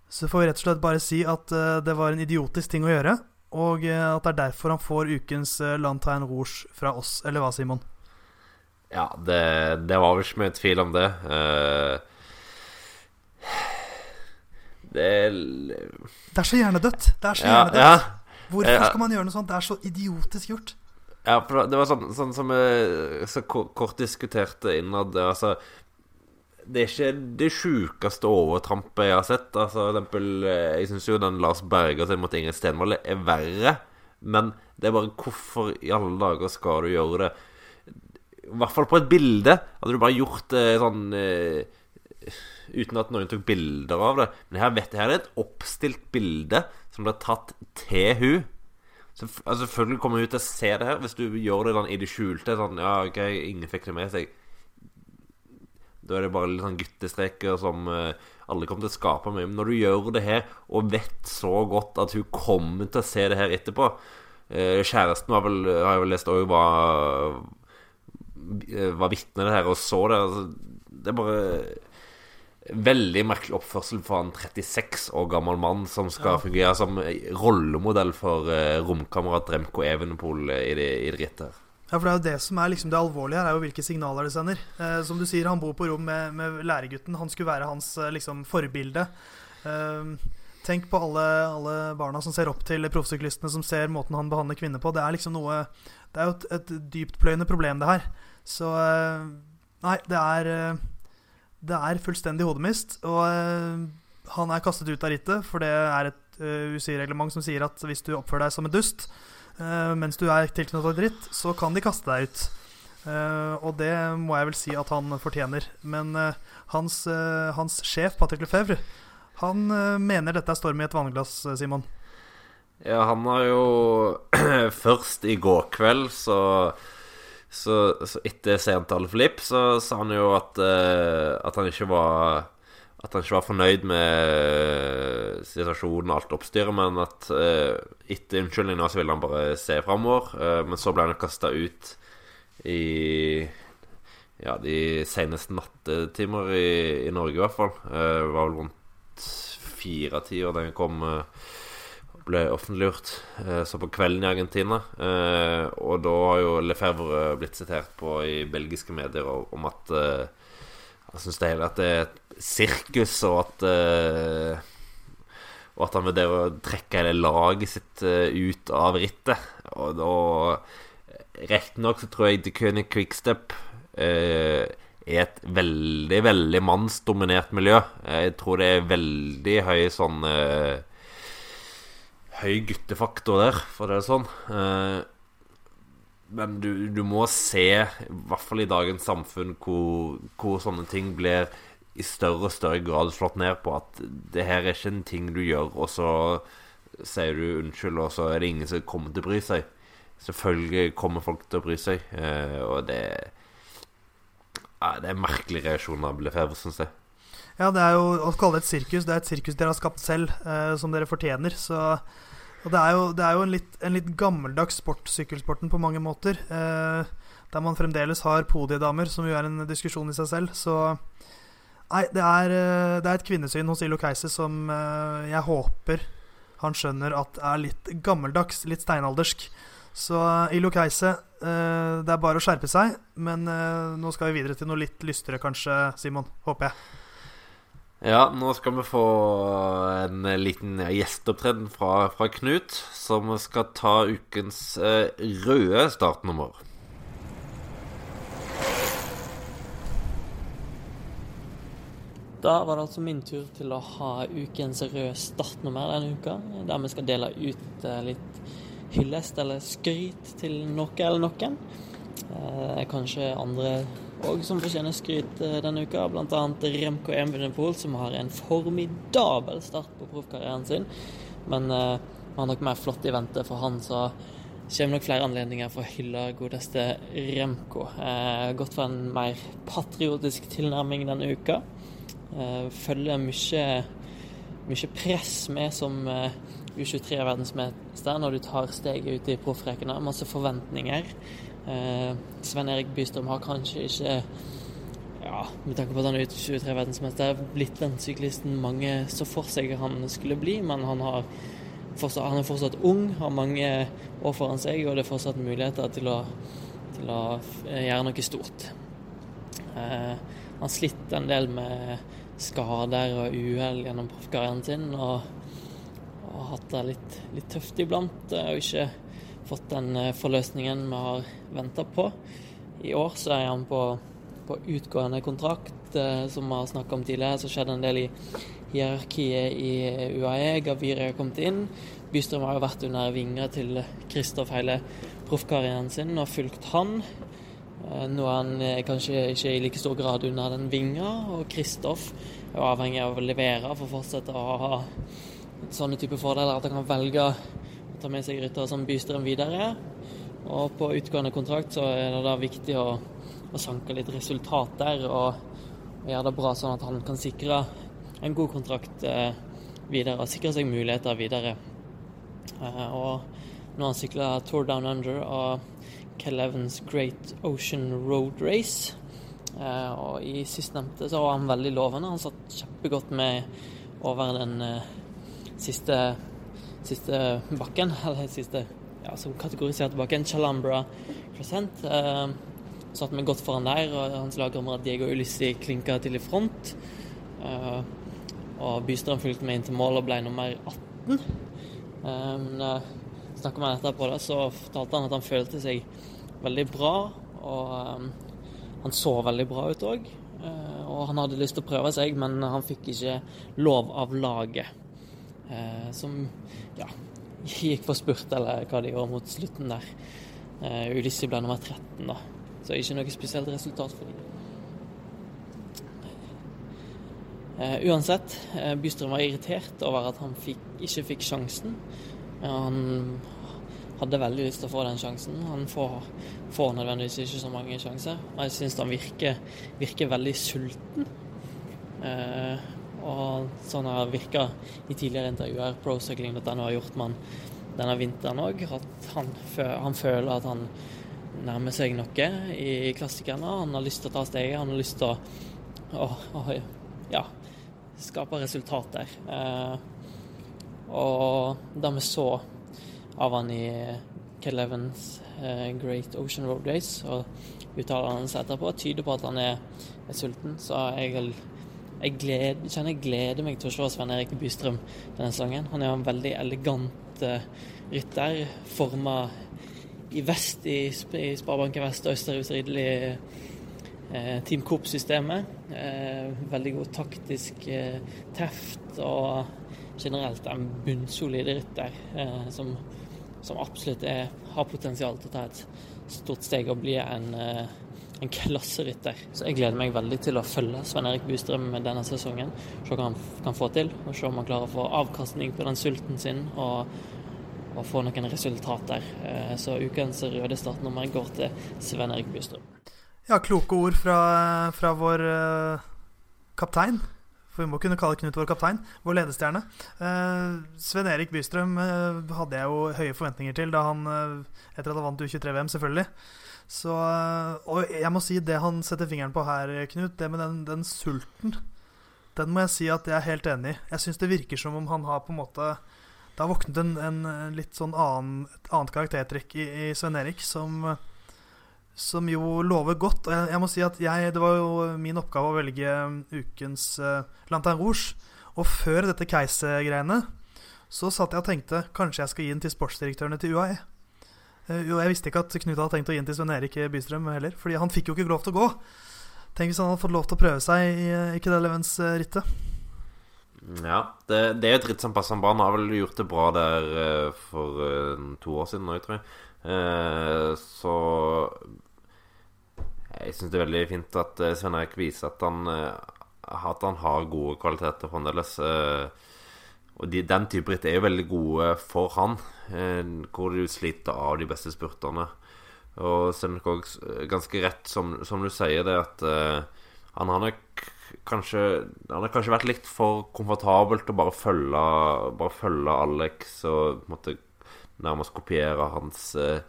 så får vi rett og slett bare si at det var en idiotisk ting å gjøre. Og eh, at det er derfor han får ukens landtegn Rouge fra oss, eller hva, Simon? Ja, det, det var vel ikke mye tvil om det. Uh, det Det er så hjernedødt. Det er så ja, hjernedødt. Ja. Hvorfor skal man gjøre noe sånt? Det er så idiotisk gjort. Ja, for det var sånn, sånn som vi så kort diskuterte innad. Altså det er ikke det sjukeste overtrampet jeg har sett. Altså, for eksempel, eh, jeg syns jo den Lars Berger sin mot Ingrid Stenvold er verre. Men det er bare hvorfor i alle dager skal du gjøre det? I hvert fall på et bilde. Hadde du bare gjort det sånn eh, uten at noen tok bilder av det. Men her, vet her er et oppstilt bilde som ble tatt til hun så, altså, Selvfølgelig kommer hun til å se det her hvis du gjør det sånn i det skjulte. Sånn, ja, ok, ingen fikk det med seg da er det bare litt sånn guttestreker som eh, alle kommer til å skape mye. Men når du gjør det her, og vet så godt at hun kommer til å se det her etterpå eh, Kjæresten var vel, har jeg vel lest òg, var, var vitne her og så det. Altså, det er bare veldig merkelig oppførsel for en 36 år gammel mann som skal ja. fungere som rollemodell for romkamerat Remco Evenepool i det, i det rittet her. Ja, for Det er jo det som er liksom det alvorlige her, er jo hvilke signaler det sender. Eh, som du sier, han bor på rom med, med læregutten. Han skulle være hans eh, liksom, forbilde. Eh, tenk på alle, alle, barna som ser opp til proffsyklistene, som ser måten han behandler kvinner på. Det er liksom noe Det er jo et, et dyptpløyende problem, det her. Så eh, Nei, det er eh, det er fullstendig hodemist. Og eh, han er kastet ut av rittet, for det er et uh, UCI-reglement som sier at hvis du oppfører deg som en dust uh, mens du er tilknyttet et ritt, så kan de kaste deg ut. Uh, og det må jeg vel si at han fortjener. Men hans, hans, sjef, Patrick Lefebvre, han mener dette er storm i et vannglass, Simon. Ja, han har jo Først i går kveld, så så, så etter seertallet for Lipp, så sa han jo at, uh, at han ikke var At han ikke var fornøyd med situasjonen og alt oppstyret, men at uh, etter unnskyldninga så ville han bare se framover. Uh, men så ble han kasta ut i ja, de seneste nattetimer i, i Norge, i hvert fall. det var vel rundt fire-tida den kom. Uh, ble offentliggjort eh, så på kvelden i Argentina. Eh, og da har jo Lefebvre blitt sitert på i belgiske medier om at eh, Han syns det hele at det er et sirkus, og at Og at han vurderer å trekke hele laget sitt ut av rittet. Og da Riktignok så tror jeg The König Quickstep er et veldig, veldig mannsdominert miljø. Jeg tror det er veldig høy sånn høy guttefaktor der, for det er sånn. Eh, men du, du, må se, i hvert fall i dagens samfunn, hvor, hvor, sånne ting blir i større og større grad slått ned på. At det her er ikke en ting du gjør, og så sier du unnskyld, og så er det ingen som kommer til å bry seg. Selvfølgelig kommer folk til å bry seg, eh, og det ja, Det er merkelig reaksjon av Lefebvre, syns jeg. Ja, det er jo å kalle det et sirkus. Det er et sirkus dere har skapt selv, eh, som dere fortjener. Så og det er jo, det er jo en, litt, en, litt, gammeldags sport, sykkelsporten, på mange måter. Eh, der man fremdeles har podiedamer, som jo er en diskusjon i seg selv. Så Nei, det er, eh, det er et kvinnesyn hos Ilo Keiser som eh, jeg håper han skjønner at er litt gammeldags, litt steinaldersk. Så eh, Ilo Keise, eh, det er bare å skjerpe seg. Men eh, nå skal vi videre til noe litt lystere, kanskje, Simon. Håper jeg. Ja, nå skal vi få en liten gjesteopptreden fra, fra, Knut, som skal ta ukens eh, røde startnummer. Da var det altså min tur til å ha ukens røde startnummer denne uka. Der vi skal dele ut eh, litt hyllest eller skryt til noe eller noen. Eh, kanskje andre òg som fortjener skryt eh, denne uka, bl.a. Remco Evenepool, som har en formidabel start på proffkarrieren sin. Men uh, har nok mer flott i vente for han, så kommer nok flere anledninger for å hylle godeste Remco. Eh, gått for en mer patriotisk tilnærming denne uka. Eh, følger mye, mye press med som eh, U23-verdensmester når du tar steget ut i proffrekene. Masse forventninger. Eh, Sven Erik Bystrøm har kanskje ikke ja, med tanke på at han er 23-verdensmester, blitt den syklisten mange så for seg han skulle bli. Men han, fortsatt, han, er fortsatt ung, har mange år foran seg, og det er fortsatt muligheter til å, til å eh, gjøre noe stort. Eh, han har slitt en del med skader og uhell gjennom proffkarrieren sin, og, og, hatt det litt, litt tøft iblant. og ikke fått den eh, forløsningen vi har venta på. I år så er han på, på utgående kontrakt. Eh, som vi har snakka om tidligere, så skjedde en del i hierarkiet i UAE. Gaviri har kommet inn. Bystrøm har jo vært under vinger til Kristoff hele proffkarrieren sin og fulgt han. Eh, nå er han kanskje ikke i like stor grad under den vinga, og Kristoff er avhengig av å levere for å fortsette å ha sånne type fordeler at han kan velge ta med seg ryttere som Bystrøm videre. Og på utgående kontrakt så er det da viktig å, å sanke litt resultat der og, og, gjøre det bra, sånn at han kan sikre en god kontrakt eh, videre og sikre seg muligheter videre. Eh, og nå har han sykla Tour Down Under og Kell Evans Great Ocean Road Race. Eh, og i sistnevnte så var han veldig lovende. Han satt kjempegodt med over den eh, siste siste bakken, eller siste ja, som kategoriserte bakken, Chalambra Crescent. Eh, satt vi godt foran der, og hans lagkamerat Diego Ulyssi klinka til i front. Eh, og Bystrøm fulgte med inn til mål og ble nummer 18. Eh, men eh, snakka med han etterpå, da, så fortalte han at han følte seg veldig bra. Og eh, han så veldig bra ut òg. Eh, og han hadde lyst til å prøve seg, men han fikk ikke lov av laget. Eh, som ja, gikk for spurt, eller hva de gjorde mot slutten der. Eh, Ulysses ble nummer 13, da. Så ikke noe spesielt resultat for dem. Eh, uansett, uh, Bystrøm var irritert over at han fikk, ikke fikk sjansen. han hadde veldig lyst til å få den sjansen. Han får, får nødvendigvis ikke så mange sjanser. Jeg syns han virker, virker, veldig sulten. Og sånn har virka i tidligere intervjuer. Procycling.no har gjort man denne vinteren òg. At han, han, føler at han nærmer seg noe i klassikerne. Han har lyst til å ta steget. Han har lyst til å, å, å ja, skape resultater. Eh, og det vi så av han i Kelevens eh, Great Ocean Road Race, og uttalelsene etterpå, tyder på at han er, er sulten. Så jeg, jeg gled, kjenner jeg gleder meg til å se Svein Erik Bystrøm denne sesongen. Han er en veldig elegant uh, rytter forma i vest i, i Sparebanken Vest og Østerhus Ridderlig eh, Team Coop-systemet. Eh, veldig god taktisk eh, teft og generelt en bunnsolid rytter eh, som, som, absolutt er, har potensial til å ta et stort steg og bli en, eh, en klasserytter. Så jeg gleder meg veldig til å følge Svein Erik Bustrøm denne sesongen. Se hva han kan få til, og se om han klarer å få avkastning på den sulten sin. og og få noen resultater. Eh, så ukens røde startnummer går til Sven Erik Bystrøm. Ja, kloke ord fra, fra vår uh, kaptein. For vi må kunne kalle Knut vår kaptein. Vår ledestjerne. Uh, Sven Erik Bystrøm uh, hadde jeg jo høye forventninger til da han, etter at han vant U23-VM, selvfølgelig. Så, og jeg må si det han setter fingeren på her, Knut, det med den, den sulten, den må jeg si at jeg er helt enig i. Jeg syns det virker som om han har på en måte det har våknet en, en litt sånn annen, et annet karaktertrekk i, i Svein Erik som, som jo lover godt. Og jeg, jeg, må si at jeg, det var jo min oppgave å velge ukens uh, Lantern Rouge. Og før dette Keiser-greiene så satt jeg og tenkte kanskje jeg skal gi den til sportsdirektørene til UAE. Uh, jeg visste ikke at Knut hadde tenkt å gi den til Svein Erik Bystrøm heller, Fordi han fikk jo ikke lov til å gå. Tenk hvis han hadde fått lov til å prøve seg i, Ikke-det-levens-rittet. Ja, det, det er et ritt som passer han bra. Han har vel gjort det bra der for to år siden òg, tror jeg. Så jeg syns det er veldig fint at Svein Erik viser at han, at han har gode kvaliteter fremdeles. og de, den type ritt er jo veldig gode for han, hvor du sliter av de beste spurterne. Og er det ganske rett, som, som, du sier, det at han har nok kanskje Han har kanskje vært litt for komfortabelt å bare følge, bare følge Alex og på nærmest kopiere hans, eh,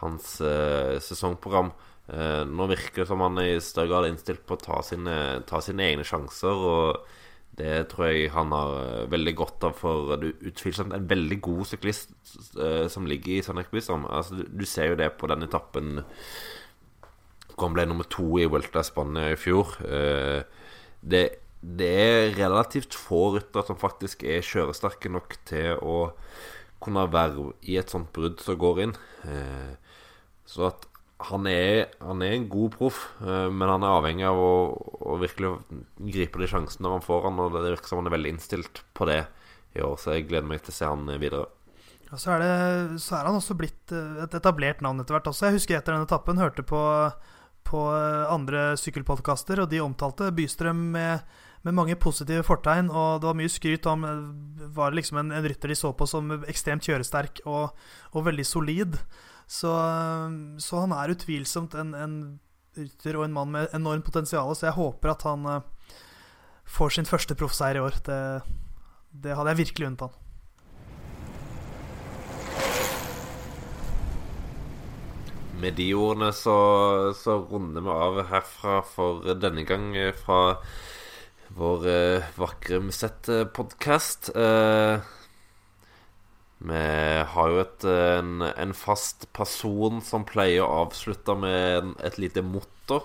hans uh, sesongprogram. Uh, nå virker det som han i større grad innstilt på å ta sine, ta sine egne sjanser. Og det tror jeg han har veldig godt av, for du utvilsomt en veldig god syklist uh, som ligger i Sandek Bysom. Altså, du, ser jo det på den etappen hvor han ble nummer to i Welta Spania i fjor. Uh, det, det er relativt få ryttere som faktisk er kjøresterke nok til å kunne være i et sånt brudd som går inn. Eh, så at han er, han er en god proff, eh, men han er avhengig av å, å virkelig gripe de sjansene når han får han, og det virker som han er veldig innstilt på det i år, så jeg gleder meg til å se han videre. Ja, så, er det, så er han også blitt eh, et etablert navn etter hvert også. Jeg husker etter denne etappen hørte på på eh, andre sykkelpodkaster, og de omtalte Bystrøm med, med, mange positive fortegn. Og det var mye skryt om var liksom en, en rytter de så på som ekstremt kjøresterk og, og veldig solid. Så, så, han er utvilsomt en, en, rytter og en mann med enormt potensial. Så jeg håper at han uh, får sin første proffseier i år. Det, det hadde jeg virkelig unnet han. Med de ordene så, så, runder vi av herfra for denne gang fra vår eh, vakre Musett-podkast. Eh, vi har jo et, en, en, fast person som pleier å avslutte med et lite motto.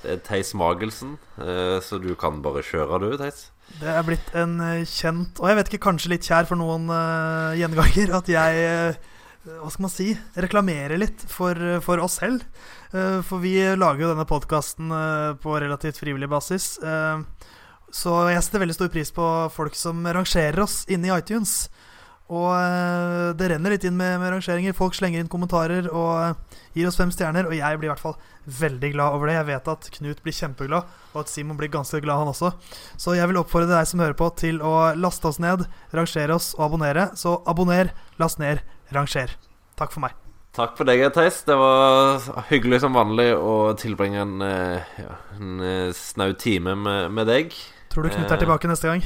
Det er Theis Magelsen, eh, så du kan bare kjøre, du, Theis. Det er blitt en kjent, og jeg vet ikke, kanskje litt kjær for noen uh, gjenganger, at jeg uh, hva skal man si reklamere litt for, for oss selv. Eh, for vi lager jo denne podkasten på relativt frivillig basis. Så jeg setter veldig stor pris på folk som rangerer oss inne i iTunes. Og det renner litt inn med, med, rangeringer. Folk slenger inn kommentarer og gir oss fem stjerner. Og jeg blir i hvert fall veldig glad over det. Jeg vet at Knut blir kjempeglad, og at Simon blir ganske glad, han også. Så jeg vil oppfordre deg som hører på, til å laste oss ned, rangere oss og abonnere. Så abonner, last ned, ranger. Takk for meg. Takk for deg, Theis. Det var hyggelig som vanlig å tilbringe en, eh, ja, en eh, snau time med, med, deg. Tror du Knut er eh, tilbake neste gang?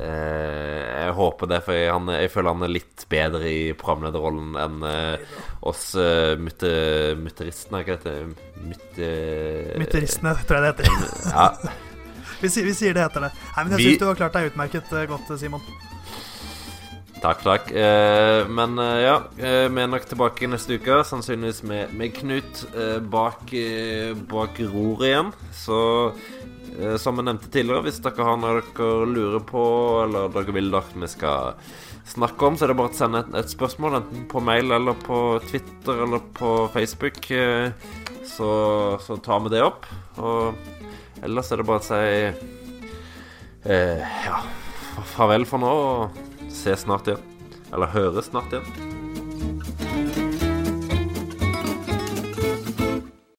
Eh, jeg håper det, for jeg, han, jeg, føler han er litt bedre i programlederrollen enn eh, oss uh, mytteristene. Hva heter det? Mutter... Mytteristene, tror jeg det heter. ja. vi, vi, sier det heter det. Nei, men Jeg vi... syns du har klart deg utmerket godt, Simon. Takk, takk. Eh, men eh, ja, eh, vi er nok tilbake neste uke. Sannsynligvis med, med Knut eh, bak, eh, bak roret igjen. Så eh, som jeg nevnte tidligere, hvis dere har noe dere lurer på, eller dere vil at vi skal snakke om, så er det bare å sende et, et spørsmål, enten på mail eller på Twitter eller på Facebook. Så, så tar vi det opp. Og ellers er det bare å si ja, farvel for nå. Og se snart igjen. Eller høre snart igjen.